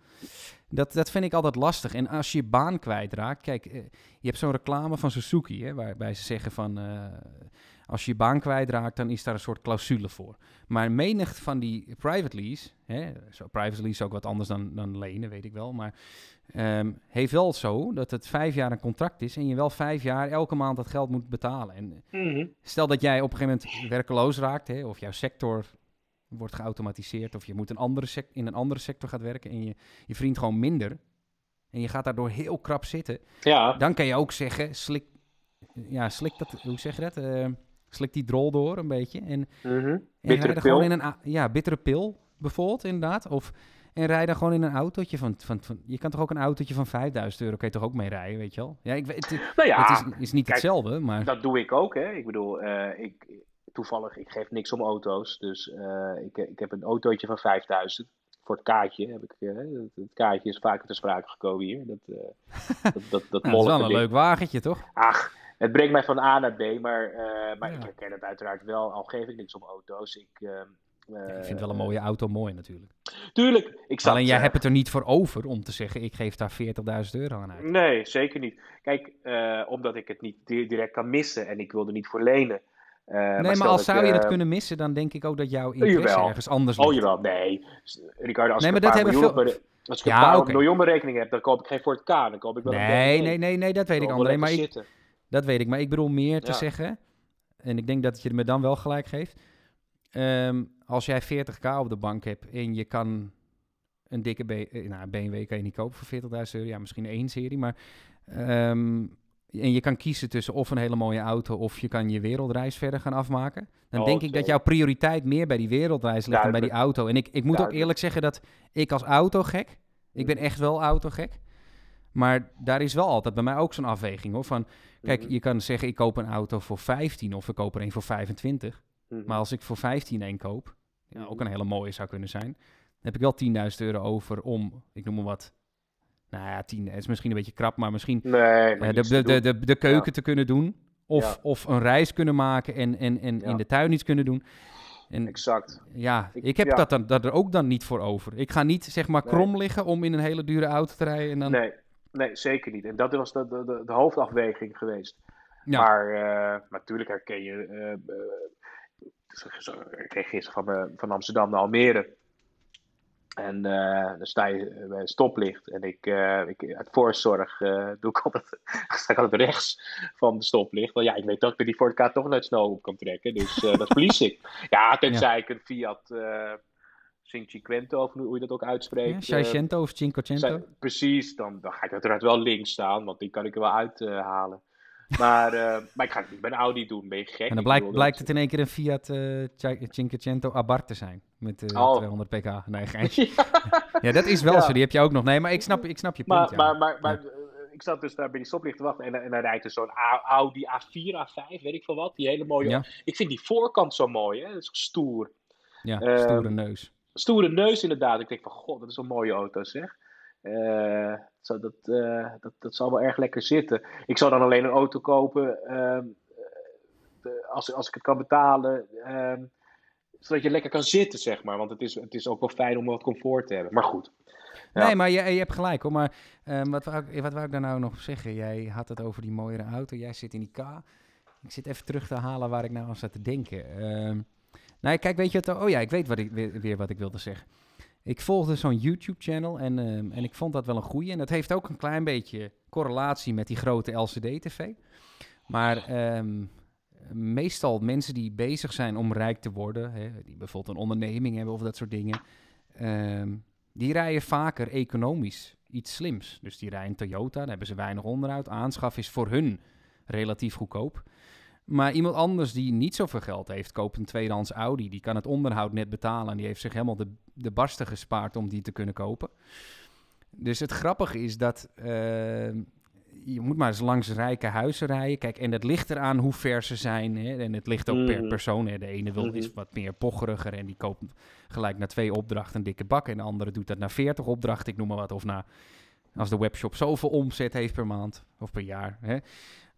Dat, dat vind ik altijd lastig. En als je je baan kwijtraakt... Kijk, eh, je hebt zo'n reclame van Suzuki... Hè, waarbij ze zeggen van... Uh, als je je baan kwijtraakt, dan is daar een soort clausule voor. Maar menig van die private lease... Hè, zo, private lease is ook wat anders dan, dan lenen, weet ik wel. Maar um, heeft wel zo dat het vijf jaar een contract is... en je wel vijf jaar elke maand dat geld moet betalen. En mhm. Stel dat jij op een gegeven moment werkeloos raakt... Hè, of jouw sector wordt geautomatiseerd of je moet een andere in een andere sector gaat werken en je, je vriend gewoon minder en je gaat daardoor heel krap zitten, ja. dan kan je ook zeggen, slik, ja, slik dat, hoe zeg je dat? Uh, slik die drol door een beetje en, mm bittere pil. Gewoon in een, ja, bittere pil bijvoorbeeld inderdaad, of en rij dan gewoon in een autootje van, van, van, Je kan toch ook een autootje van 5000 euro, kan je toch ook mee rijden, weet je wel? Ja, ik, het, nou ja, het is, is niet hetzelfde, maar... Dat doe ik ook, hè. Ik bedoel, uh, ik, toevallig, ik geef niks om auto's. Dus uh, ik, ik heb een autootje van 5000. Voor het kaartje heb ik. Uh, het, kaartje is vaker te sprake gekomen hier. Dat, uh, dat, dat, dat, nou, is wel een leuk wagentje, toch? Ach, het brengt mij van A naar B. Maar, maar ik herken het uiteraard wel. Al geef ik niks om auto's. Ik. Ja, ik vind wel een mooie auto mooi natuurlijk. Tuurlijk. Ik zat, Alleen jij hebt het er niet voor over om te zeggen, ik geef daar 40.000 euro aan uit. Nee, zeker niet. Kijk, omdat ik het niet direct kan missen en ik wil er niet voor lenen. Uh, nee, maar, als zou je dat eh, kunnen missen, dan denk ik ook dat jouw interesse ergens anders oh, ligt. Oh, jawel. Nee. Ricardo, als nee, maar ik een dat hebben veel... Als ik ja, een paar miljoen berekening heb, dan koop ik geen Ford K. Dan koop ik wel nee, een Nee, nee, nee, dat weet ik, André. Maar ik, dat weet ik. Maar ik bedoel meer te zeggen, en ik denk dat je me dan wel gelijk geeft. Um, als jij 40k op de bank hebt en je kan een dikke B, eh, nou, BMW kan je niet kopen voor 40.000 euro. Ja, misschien één serie, maar um, en je kan kiezen tussen of een hele mooie auto of je kan je wereldreis verder gaan afmaken. Dan denk ik dat jouw prioriteit meer bij die wereldreis ligt dan bij die auto. En ik, ik moet ook eerlijk zeggen dat ik als autogek, ik ben echt wel autogek. Maar daar is wel altijd bij mij ook zo'n afweging hoor. Van, kijk, mhm. je kan zeggen ik koop een auto voor 15 of ik koop er een voor 25. Mhm. Maar als ik voor 15 een koop, ja, ook mhm. een hele mooie zou kunnen zijn, dan heb ik wel 10.000 euro over om, ik noem maar wat, nou ja, tien is misschien een beetje krap, maar misschien nee, de, de, de, de, de, keuken te kunnen doen. Of, of een reis kunnen maken en, en, en in de tuin iets kunnen doen. En, exact. Ja, ik, heb dat, dan, dat er ook dan niet voor over. Ik ga niet zeg maar krom liggen om in een hele dure auto te rijden. En dan... nee, nee, zeker niet. En dat was de, de, de, hoofdafweging geweest. Maar uh, natuurlijk herken je. Uh, uh, ik kreeg gisteren van, van Amsterdam naar Almere. En uh, dan sta je bij een stoplicht. En ik, uh, ik uit voorzorg uh, doe ik altijd, sta ik altijd rechts van de stoplicht. Want ja, ik weet dat die voor elkaar toch nooit snel op kan trekken. Dus dat verlies ik. Ja, tenzij ja. ik een Fiat Cinquecento, of hoe je dat ook uitspreekt. Ja, Seicento of Cinquecento. Precies, dan, dan ga ik uiteraard wel links staan. Want die kan ik er wel uithalen. Maar, uh, maar ik ga het niet bij een Audi doen, ben je gek. En dan blijkt, blijkt het in één keer een Fiat uh, Cinquecento Abarth te zijn. Met uh, oh. 200 pk. Nee, geintje. ja. ja, dat is wel ja. zo. Die heb je ook nog. Nee, maar ik snap, ik snap je punt. Maar, maar, maar, maar ik zat dus daar bij die stoplicht te wachten. En, en dan rijdt er zo'n Audi A4, A5, weet ik veel wat. Die hele mooie. Ik vind die voorkant zo mooi, hè. Dat is stoer. Ja, ehm, stoere neus. Stoere neus, inderdaad. Ik denk van, god, dat is een mooie auto, zeg. Uh, dat, uh, dat, dat zal wel erg lekker zitten. Ik zou dan alleen een auto kopen uh, als, als ik het kan betalen. Ehm, zodat je lekker kan zitten, zeg maar. Want het is, het is ook wel fijn om wat comfort te hebben. Maar goed. Ja. Nee, maar je, je hebt gelijk hoor. Maar um, wat, wou ik, wat wou ik daar nou nog zeggen? Jij had het over die mooiere auto. Jij zit in die K. Ik zit even terug te halen waar ik nou aan zat te denken. Nou, kijk, weet je het? Oh ja, ik weet wat ik, weer, weer wat ik wilde zeggen. ik volgde zo'n YouTube-channel en, ehm, en ik vond dat wel een goeie. En dat heeft ook een klein beetje correlatie met die grote LCD-TV. Maar ehm, meestal mensen die bezig zijn om rijk te worden, hè, die bijvoorbeeld een onderneming hebben of dat soort dingen, ehm, die rijden vaker economisch iets slims. Dus die rijden Toyota, daar hebben ze weinig onderhoud. Aanschaf is voor hun relatief goedkoop. Maar iemand anders die niet zoveel geld heeft, koopt een tweedehands Audi. Die kan het onderhoud net betalen en die heeft zich helemaal de, de barsten gespaard om die te kunnen kopen. Dus het grappige is dat ehm, je moet maar eens langs rijke huizen rijden. Kijk, en het ligt eraan hoe ver ze zijn. Hè? En het ligt ook per Mhm. persoon. Hè? De ene wil Mhm. is wat meer pocheriger en die koopt gelijk na twee opdrachten een dikke bak. En de andere doet dat na 40 opdrachten, ik noem maar wat. Of na, als de webshop zoveel omzet heeft per maand of per jaar. Hè?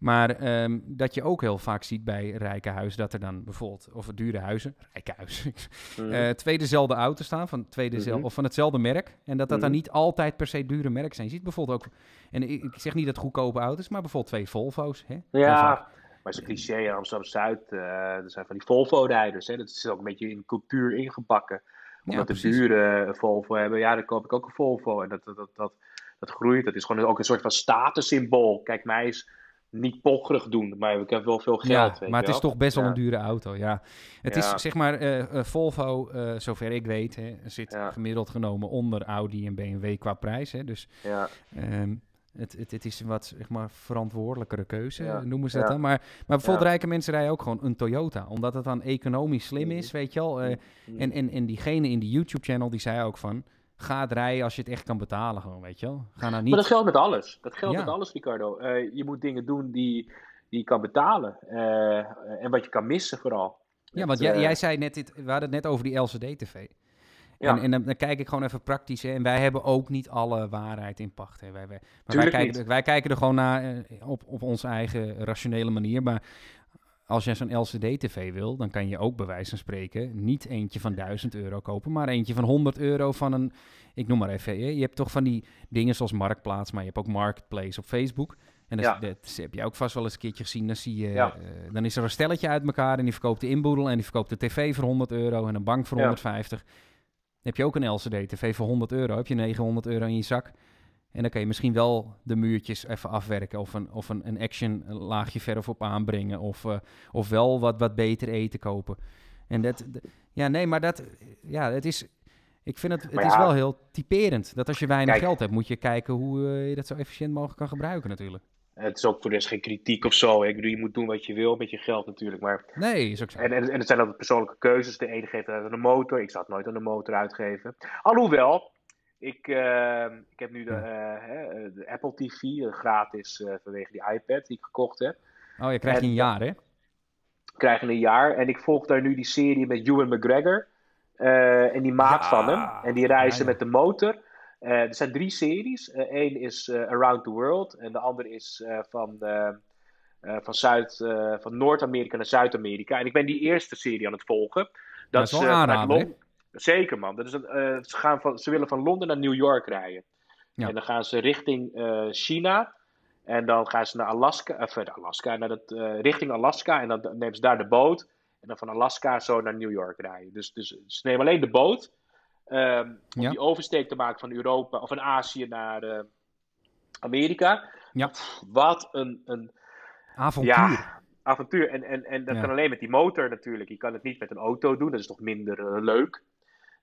Maar ehm, dat je ook heel vaak ziet bij rijke huizen, dat er dan bijvoorbeeld, of dure huizen, rijke huizen, eh, twee dezelfde auto's staan van, twee dezel- Mhm. of van hetzelfde merk. En dat dat dan Mhm. niet altijd per se dure merken zijn. Je ziet bijvoorbeeld ook, en ik, ik zeg niet dat goedkope auto's, maar bijvoorbeeld twee Volvo's. Hè? Ja, maar een cliché in Amsterdam-Zuid. eh er zijn van die Volvo-rijders. hè. Dat is ook een beetje in de cultuur ingebakken. Omdat de precies. buren een Volvo hebben. Ja, dan koop ik ook een Volvo. En dat, dat, dat, dat, dat groeit. Dat is gewoon ook een soort van statussymbool. Kijk, mij is niet pocherig doen. Maar ik heb wel veel geld. Ja, weet maar het is toch best wel Ja. een dure auto, ja. Het Ja. is zeg maar, eh, eh, Volvo, eh, zover ik weet, hè, zit gemiddeld genomen onder Audi en BMW qua prijs. Hè. Dus Ja, Ehm, het, het, het is een wat zeg maar, verantwoordelijkere keuze, noemen ze dat dan. Maar, maar bijvoorbeeld rijke mensen rijden ook gewoon een Toyota. Omdat het dan economisch slim is, Mhm. weet je wel. Eh, en, en, en diegene in die YouTube-channel, die zei ook van... Ga het rijden als je het echt kan betalen gewoon, weet je wel. Ga nou Maar niet... dat geldt met alles. Dat geldt Ja. met alles, Ricardo. Eh, je moet dingen doen die, die je kan betalen. Eh, en wat je kan missen vooral. Ja, want jij, eh, jij zei net, dit, we hadden het net over die LCD-TV. Ja. En, en dan, dan kijk ik gewoon even praktisch. Hè. En wij hebben ook niet alle waarheid in pacht. Hè. Wij, wij, maar kijken, er- wij kijken er gewoon naar eh, op, op onze eigen rationele manier. Maar als je zo'n LCD-TV wil, dan kan je ook bij wijze van spreken niet eentje van 1000 euro kopen, maar eentje van 100 euro van een, ik noem maar even, je hebt toch van die dingen zoals Marktplaats, maar je hebt ook Marketplace op Facebook. En dat, Ja. dat heb je ook vast wel eens een keertje gezien. Dan, zie je, Ja. eh, dan is er een stelletje uit elkaar en die verkoopt de inboedel en die verkoopt de tv voor 100 euro en een bank voor Ja. 150. Dan heb je ook een LCD-tv voor 100 euro, heb je 900 euro in je zak. En dan kan je misschien wel de muurtjes even afwerken of een, of een, een action een laagje verf op aanbrengen. Of, eh, of wel wat, wat beter eten kopen. En dat, ja, nee, maar dat, ja, het is, ik vind het, het is wel heel typerend. Dat als je weinig Kijk. geld hebt, moet je kijken hoe eh, je dat zo efficiënt mogelijk kan gebruiken natuurlijk. Het is ook voor de rest geen kritiek of zo. Ik bedoel, je moet doen wat je wil met je geld natuurlijk. Maar, Nee, is ook zo. en, en, en het zijn altijd persoonlijke keuzes. De ene geeft uit aan een motor. Ik zou het nooit aan een motor uitgeven. Alhoewel, ik, eh, ik heb nu de, eh, hè, de Apple TV eh, gratis eh, vanwege die iPad die ik gekocht heb. Oh, je krijgt en- een jaar, hè? krijgen een jaar. En ik volg daar nu die serie met Ewan McGregor. eh, en die maat Ja, van hem. En die reizen ja, ja. met de motor. Eh, er zijn drie series. Eén is eh, Around the World. En de andere is eh, van, eh, eh, van, Zuid, eh, van Noord-Amerika naar Zuid-Amerika. En ik ben die eerste serie aan het volgen. Dat is wel aanrader? Lon- Zeker man. Dat is een, eh, ze, gaan van, ze willen van Londen naar New York rijden. Ja. En dan gaan ze richting eh, China. En dan gaan ze naar Alaska, of eh, Alaska, naar het, richting Alaska. En dan nemen ze daar de boot. En dan van Alaska zo naar New York rijden. Dus, dus ze nemen alleen de boot. ehm, om Ja. die oversteek te maken van Europa of van Azië naar Amerika. Ja. Pff, wat een, een Avontuur. ja, avontuur. En, en, en dat Ja. kan alleen met die motor natuurlijk. Je kan het niet met een auto doen. Dat is toch minder leuk.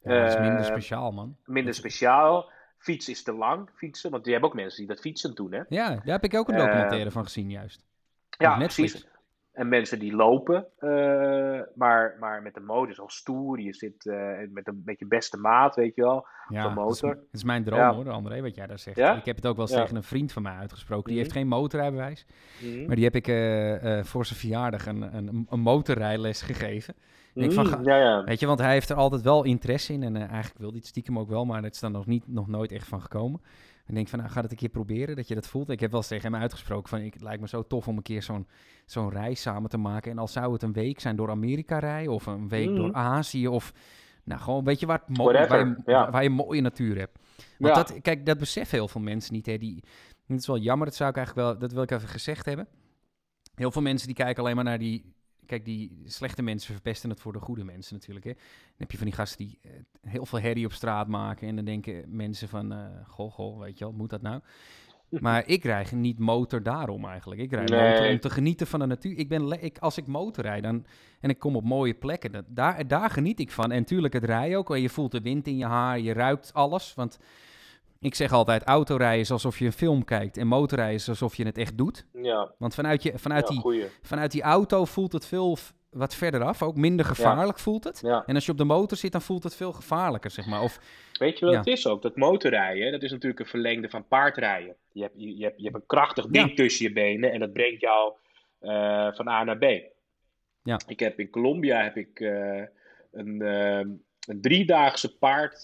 Ja, dat is minder Eh, speciaal, man. Minder speciaal. Fiets is te lang, fietsen. Want je hebt ook mensen die dat fietsen doen, hè? Ja, daar heb ik ook een Eh, documentaire van gezien, juist. Ja, Netflix. precies. En mensen die lopen, eh, maar, maar met de motor is al stoer. Je zit eh, met, een, met je beste maat, weet je wel. Ja, is, motor. dat is mijn droom Ja. hoor, André, wat jij daar zegt. Ja? Ik heb het ook wel eens tegen een vriend van mij uitgesproken. Die Mhm. heeft geen motorrijbewijs. Mhm. Maar die heb ik voor zijn verjaardag een, een, een motorrijles gegeven. Ik denk van, ga- ja, ja. Weet je, want hij heeft er altijd wel interesse in. En eh, eigenlijk wil hij het stiekem ook wel, maar het is dan nog, niet, nog nooit echt van gekomen. Ik denk van, nou, ga het een keer proberen, dat je dat voelt. Ik heb wel eens tegen hem uitgesproken van, ik, het lijkt me zo tof om een keer zo'n zo'n reis samen te maken. En al zou het een week zijn door Amerika rijden, of een week door Azië, of nou, gewoon, weet je, waar, het mooi, Whatever, waar, je, ja. waar je mooie natuur hebt. Want Ja. dat, kijk, dat beseffen heel veel mensen niet. Hè. Die, het is wel jammer, dat zou ik eigenlijk wel, dat wil ik even gezegd hebben. Heel veel mensen die kijken alleen maar naar die kijk, die slechte mensen verpesten het voor de goede mensen natuurlijk. Hè. Dan heb je van die gasten die eh, heel veel herrie op straat maken. En dan denken mensen van, uh, goh, goh, weet je wel, moet dat nou? Maar ik krijg niet motor daarom eigenlijk. Ik rijd motor om te genieten van de natuur. Ik ben ik, als ik motor rijd dan, en ik kom op mooie plekken, dat, daar, daar geniet ik van. En natuurlijk het rijden ook. Je voelt de wind in je haar, je ruikt alles. Want ik zeg altijd, autorijden is alsof je een film kijkt. En motorrijden is alsof je het echt doet. Ja. Want vanuit, je, vanuit, die, vanuit die auto voelt het veel wat verder af. Ook minder gevaarlijk voelt het. Ja. En als je op de motor zit, dan voelt het veel gevaarlijker, zeg maar. Of, Weet je wat het is ook? Dat motorrijden, dat is natuurlijk een verlengde van paardrijden. Je hebt, je, hebt, je hebt een krachtig ding tussen je benen en dat brengt jou uh, van A naar B. Ja. Ik heb in Colombia heb ik uh, een, uh, een driedaagse paard,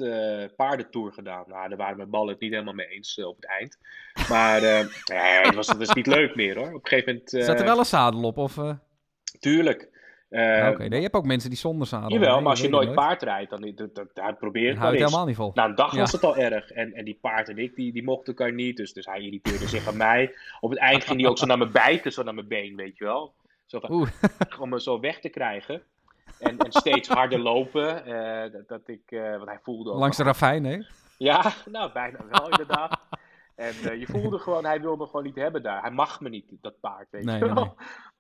paardentour gedaan. Nou, daar waren mijn ballen het niet helemaal mee eens op het eind. Maar nee, dat, was, dat was niet leuk meer hoor. Op een gegeven moment... Zat er wel een zadel op? Of, Tuurlijk. Uh, Oké, nee, je hebt ook mensen die zonder zadel. Jawel, maar als je nooit paard rijdt, dan, dan, dan, dan probeer het wel eens. helemaal niet vol. Na een dag was het al erg. En, en die paard en ik, die, die mochten elkaar niet. Dus, dus hij irriteerde zich aan mij. Op het eind ging hij ook zo naar me bijten, zo naar mijn been, weet je wel. Zo van, om me zo weg te krijgen. En, en steeds harder lopen. Uh, dat, dat, ik, uh, want hij voelde ook... Langs de ravijn, hè? Ja, nou, bijna wel inderdaad. En uh, je voelde gewoon, hij wil me gewoon niet hebben daar. Hij mag me niet, dat paard, weet nee, je wel. Nee,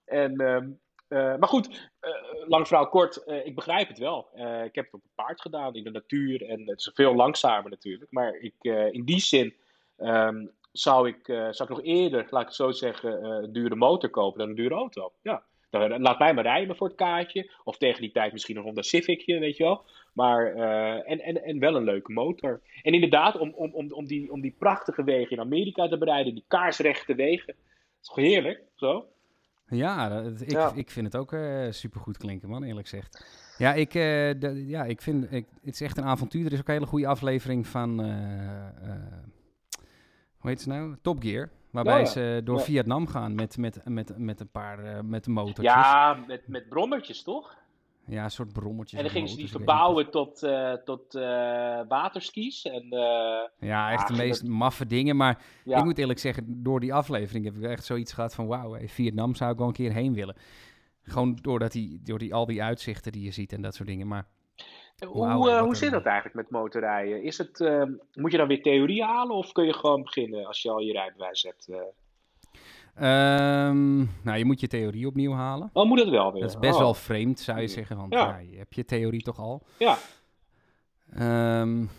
nee. En... Um, uh, maar goed, uh, lang verhaal kort, ik begrijp het wel. ik heb het op een paard gedaan in de natuur en het is veel langzamer natuurlijk. Maar ik, in die zin um, zou, ik, zou ik nog eerder, laat ik het zo zeggen, een dure motor kopen dan een dure auto. Ja. Dan, laat mij maar rijden voor het kaartje. Of tegen die tijd misschien een Honda Civicje, weet je wel. Maar, en, en, en wel een leuke motor. En inderdaad, om, om, om, om, die, om die prachtige wegen in Amerika te bereiden, die kaarsrechte wegen. Dat is toch heerlijk, zo? Ja, dat, ik, ja. ik vind het ook uh, supergoed klinken, man, eerlijk gezegd. Ja, ik, uh, ja, ik vind ik, het is echt een avontuur. Er is ook een hele goede aflevering van, uh, hoe heet ze nou? Top Gear. Waarbij ja. ze door ja. Vietnam gaan met, met, met, met een paar, met een motortjes. Ja, met, met brommertjes, toch? Ja, een soort brommertjes. En dan gingen ze die verbouwen tot, uh, tot uh, waterskis. En, uh, ja, echt de meest dat... maffe dingen. Maar ja. ik moet eerlijk zeggen, door die aflevering heb ik echt zoiets gehad van... Wauw, hey, Vietnam zou ik wel een keer heen willen. Gewoon doordat die, door die, al die uitzichten die je ziet en dat soort dingen. Maar, hoe wow, hoe zit dat eigenlijk met motorrijden? Is het, ehm, moet je dan weer theorie halen of kun je gewoon beginnen als je al je rijbewijs hebt? Um, nou, je moet je theorie opnieuw halen. Oh, moet dat wel weer? Dat is best oh. wel vreemd, zou je zeggen, want ja. Ja, je hebt je theorie toch al. Ja. Um,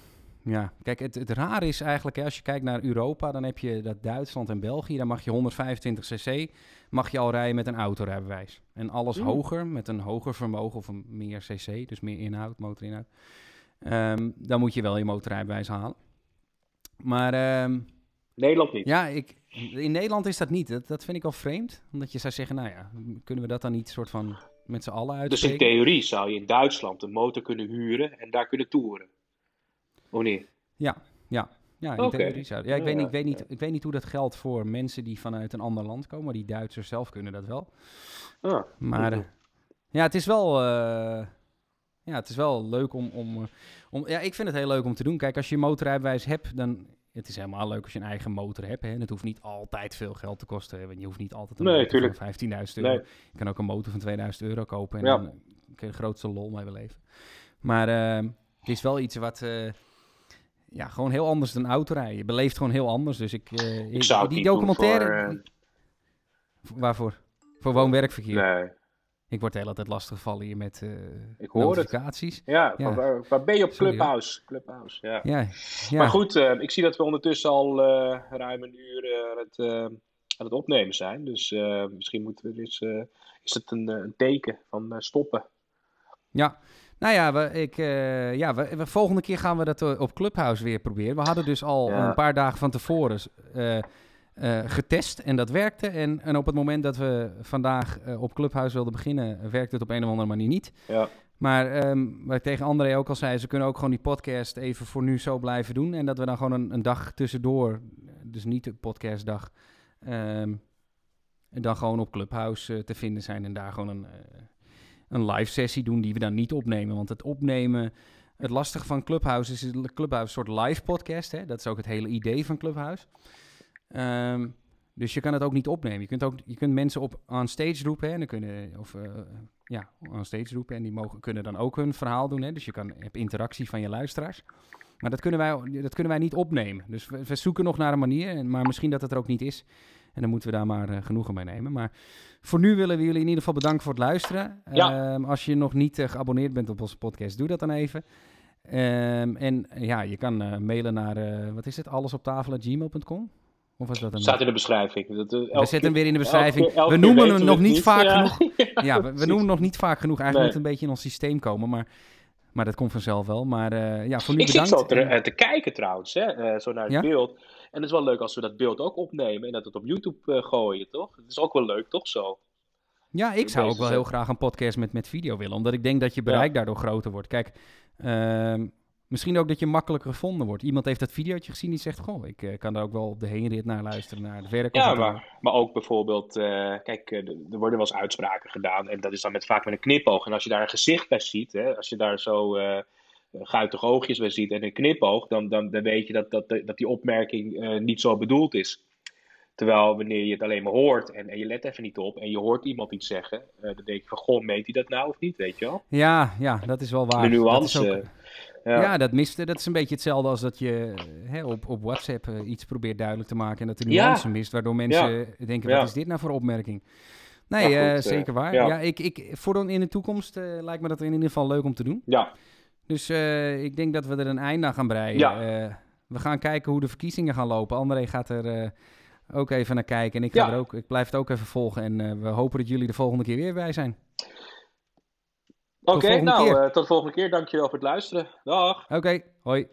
ja, kijk, het, het rare is eigenlijk, hè, als je kijkt naar Europa, dan heb je dat Duitsland en België, daar mag je 125 cc, mag je al rijden met een autorijbewijs. En alles mm. hoger, met een hoger vermogen of een meer cc, dus meer inhoud, motorinhoud, um, dan moet je wel je motorrijbewijs halen. Maar... Um, Nederland niet. Ja, ik, in Nederland is dat niet. Dat, dat vind ik al vreemd. Omdat je zou zeggen, nou ja, kunnen we dat dan niet soort van met z'n allen uitspreken? Dus in theorie zou je in Duitsland een motor kunnen huren en daar kunnen toeren? Of niet? Ja, ja. Ja, in okay. theorie zou Ja, ik, weet niet, ik, weet niet, ik weet niet hoe dat geldt voor mensen die vanuit een ander land komen. Maar die Duitsers zelf kunnen dat wel. Ah, maar uh, ja, het is wel... Uh, ja, het is wel leuk om, om, om... Ja, ik vind het heel leuk om te doen. Kijk, als je een motorrijbewijs hebt, dan het is helemaal leuk als je een eigen motor hebt. Hè. En het hoeft niet altijd veel geld te kosten. Want je hoeft niet altijd een nee, motor van 15.000 euro. Nee. Je kan ook een motor van 2000 euro kopen. En ja. dan kun je de grootste lol mee beleven. Maar uh, het is wel iets wat... Ja, gewoon heel anders dan autorijden. Je beleeft gewoon heel anders. Dus ik... Uh, ik zou die documentaire... Voor, uh... Waarvoor? Voor woon-werkverkeer? Nee. Ik word de hele tijd lastiggevallen hier met uh, ik hoor notificaties. Het. Ja, ja. Waar, waar, ben je op Sorry, Clubhouse? Clubhouse ja. Ja, ja. Maar goed, uh, ik zie dat we ondertussen al ruim een uur aan het, aan, het, opnemen zijn. Dus misschien moeten we dus, is het een, een teken van stoppen. Ja, nou ja, we, ik, ja we, we, volgende keer gaan we dat op Clubhouse weer proberen. We hadden dus al ja. een paar dagen van tevoren uh, getest en dat werkte. En, en op het moment dat we vandaag op Clubhouse wilden beginnen, werkte het op een of andere manier niet. Ja. Maar um, wat ik tegen André ook al zei, ze kunnen ook gewoon die podcast even voor nu zo blijven doen. En dat we dan gewoon een, een dag tussendoor, dus niet de podcastdag, um, en dan gewoon op Clubhouse te vinden zijn. En daar gewoon een, een live sessie doen die we dan niet opnemen. Want het opnemen, het lastige van Clubhouse is, Clubhouse een soort live podcast. Hè? Dat is ook het hele idee van Clubhouse. Um, Dus je kan het ook niet opnemen. Je kunt, ook, je kunt mensen op on stage roepen. Hè, en dan kunnen, of uh, ja, on stage roepen. En die mogen, kunnen dan ook hun verhaal doen. Hè, dus je kan, hebt interactie van je luisteraars. Maar dat kunnen wij, dat kunnen wij niet opnemen. Dus we, we zoeken nog naar een manier. Maar misschien dat het er ook niet is. En dan moeten we daar maar uh, genoegen mee nemen. Maar voor nu willen we jullie in ieder geval bedanken voor het luisteren. Ja. Um, als je nog niet uh, geabonneerd bent op onze podcast, doe dat dan even. Um, en ja, je kan mailen naar, wat is het, allesoptafel.gmail.com? Of was dat een... Staat in de beschrijving. Dat, we zetten hem weer in de beschrijving. Elke, elke we noemen hem nog niet niet, vaak ja. genoeg. ja, we, we noemen nog niet vaak genoeg. Eigenlijk nee. moet het een beetje in ons systeem komen. Maar, maar dat komt vanzelf wel. Maar uh, ja, voor nu Ik bedankt. zit zo te, te kijken trouwens, hè, zo naar het ja? beeld. En het is wel leuk als we dat beeld ook opnemen en dat het op YouTube uh, gooien, toch? Dat is ook wel leuk, toch zo? Ja, ik zou ook wel heel graag een podcast met, met video willen. Omdat ik denk dat je bereik ja. daardoor groter wordt. Kijk, uh, misschien ook dat je makkelijker gevonden wordt. Iemand heeft dat videootje gezien die zegt... Goh, ik uh, kan daar ook wel op de heenrit naar luisteren, naar het werk. Ja, maar, maar ook bijvoorbeeld... Uh, kijk, er worden wel eens uitspraken gedaan. En dat is dan met, vaak met een knipoog. En als je daar een gezicht bij ziet, hè, als je daar zo... Guitige oogjes bij ziet en een knipoog, dan, dan, dan weet je dat, dat, dat die opmerking uh, niet zo bedoeld is. Terwijl wanneer je het alleen maar hoort en, en je let even niet op en je hoort iemand iets zeggen, uh, dan denk je van, goh, meent hij dat nou of niet, weet je wel? Ja, ja dat is wel waar. De nuance. Dat ook, ja. ja. dat mist. Dat is een beetje hetzelfde als dat je hè, op, op WhatsApp iets probeert duidelijk te maken en dat de nuance ja. mist, waardoor mensen ja. denken, wat is dit nou voor opmerking? Nee, goed, uh, zeker waar. Ja. ik, ik, voor dan in de toekomst lijkt me dat in ieder geval leuk om te doen. Ja. Dus uh, ik denk dat we er een einde aan gaan breien. Ja. Uh, we gaan kijken hoe de verkiezingen gaan lopen. André gaat er uh, ook even naar kijken. En ik, ga ja. er ook, ik blijf het ook even volgen. En we hopen dat jullie de volgende keer weer bij zijn. Oké, okay, nou, tot de volgende keer. Dankjewel voor het luisteren. Dag. Oké, okay, hoi.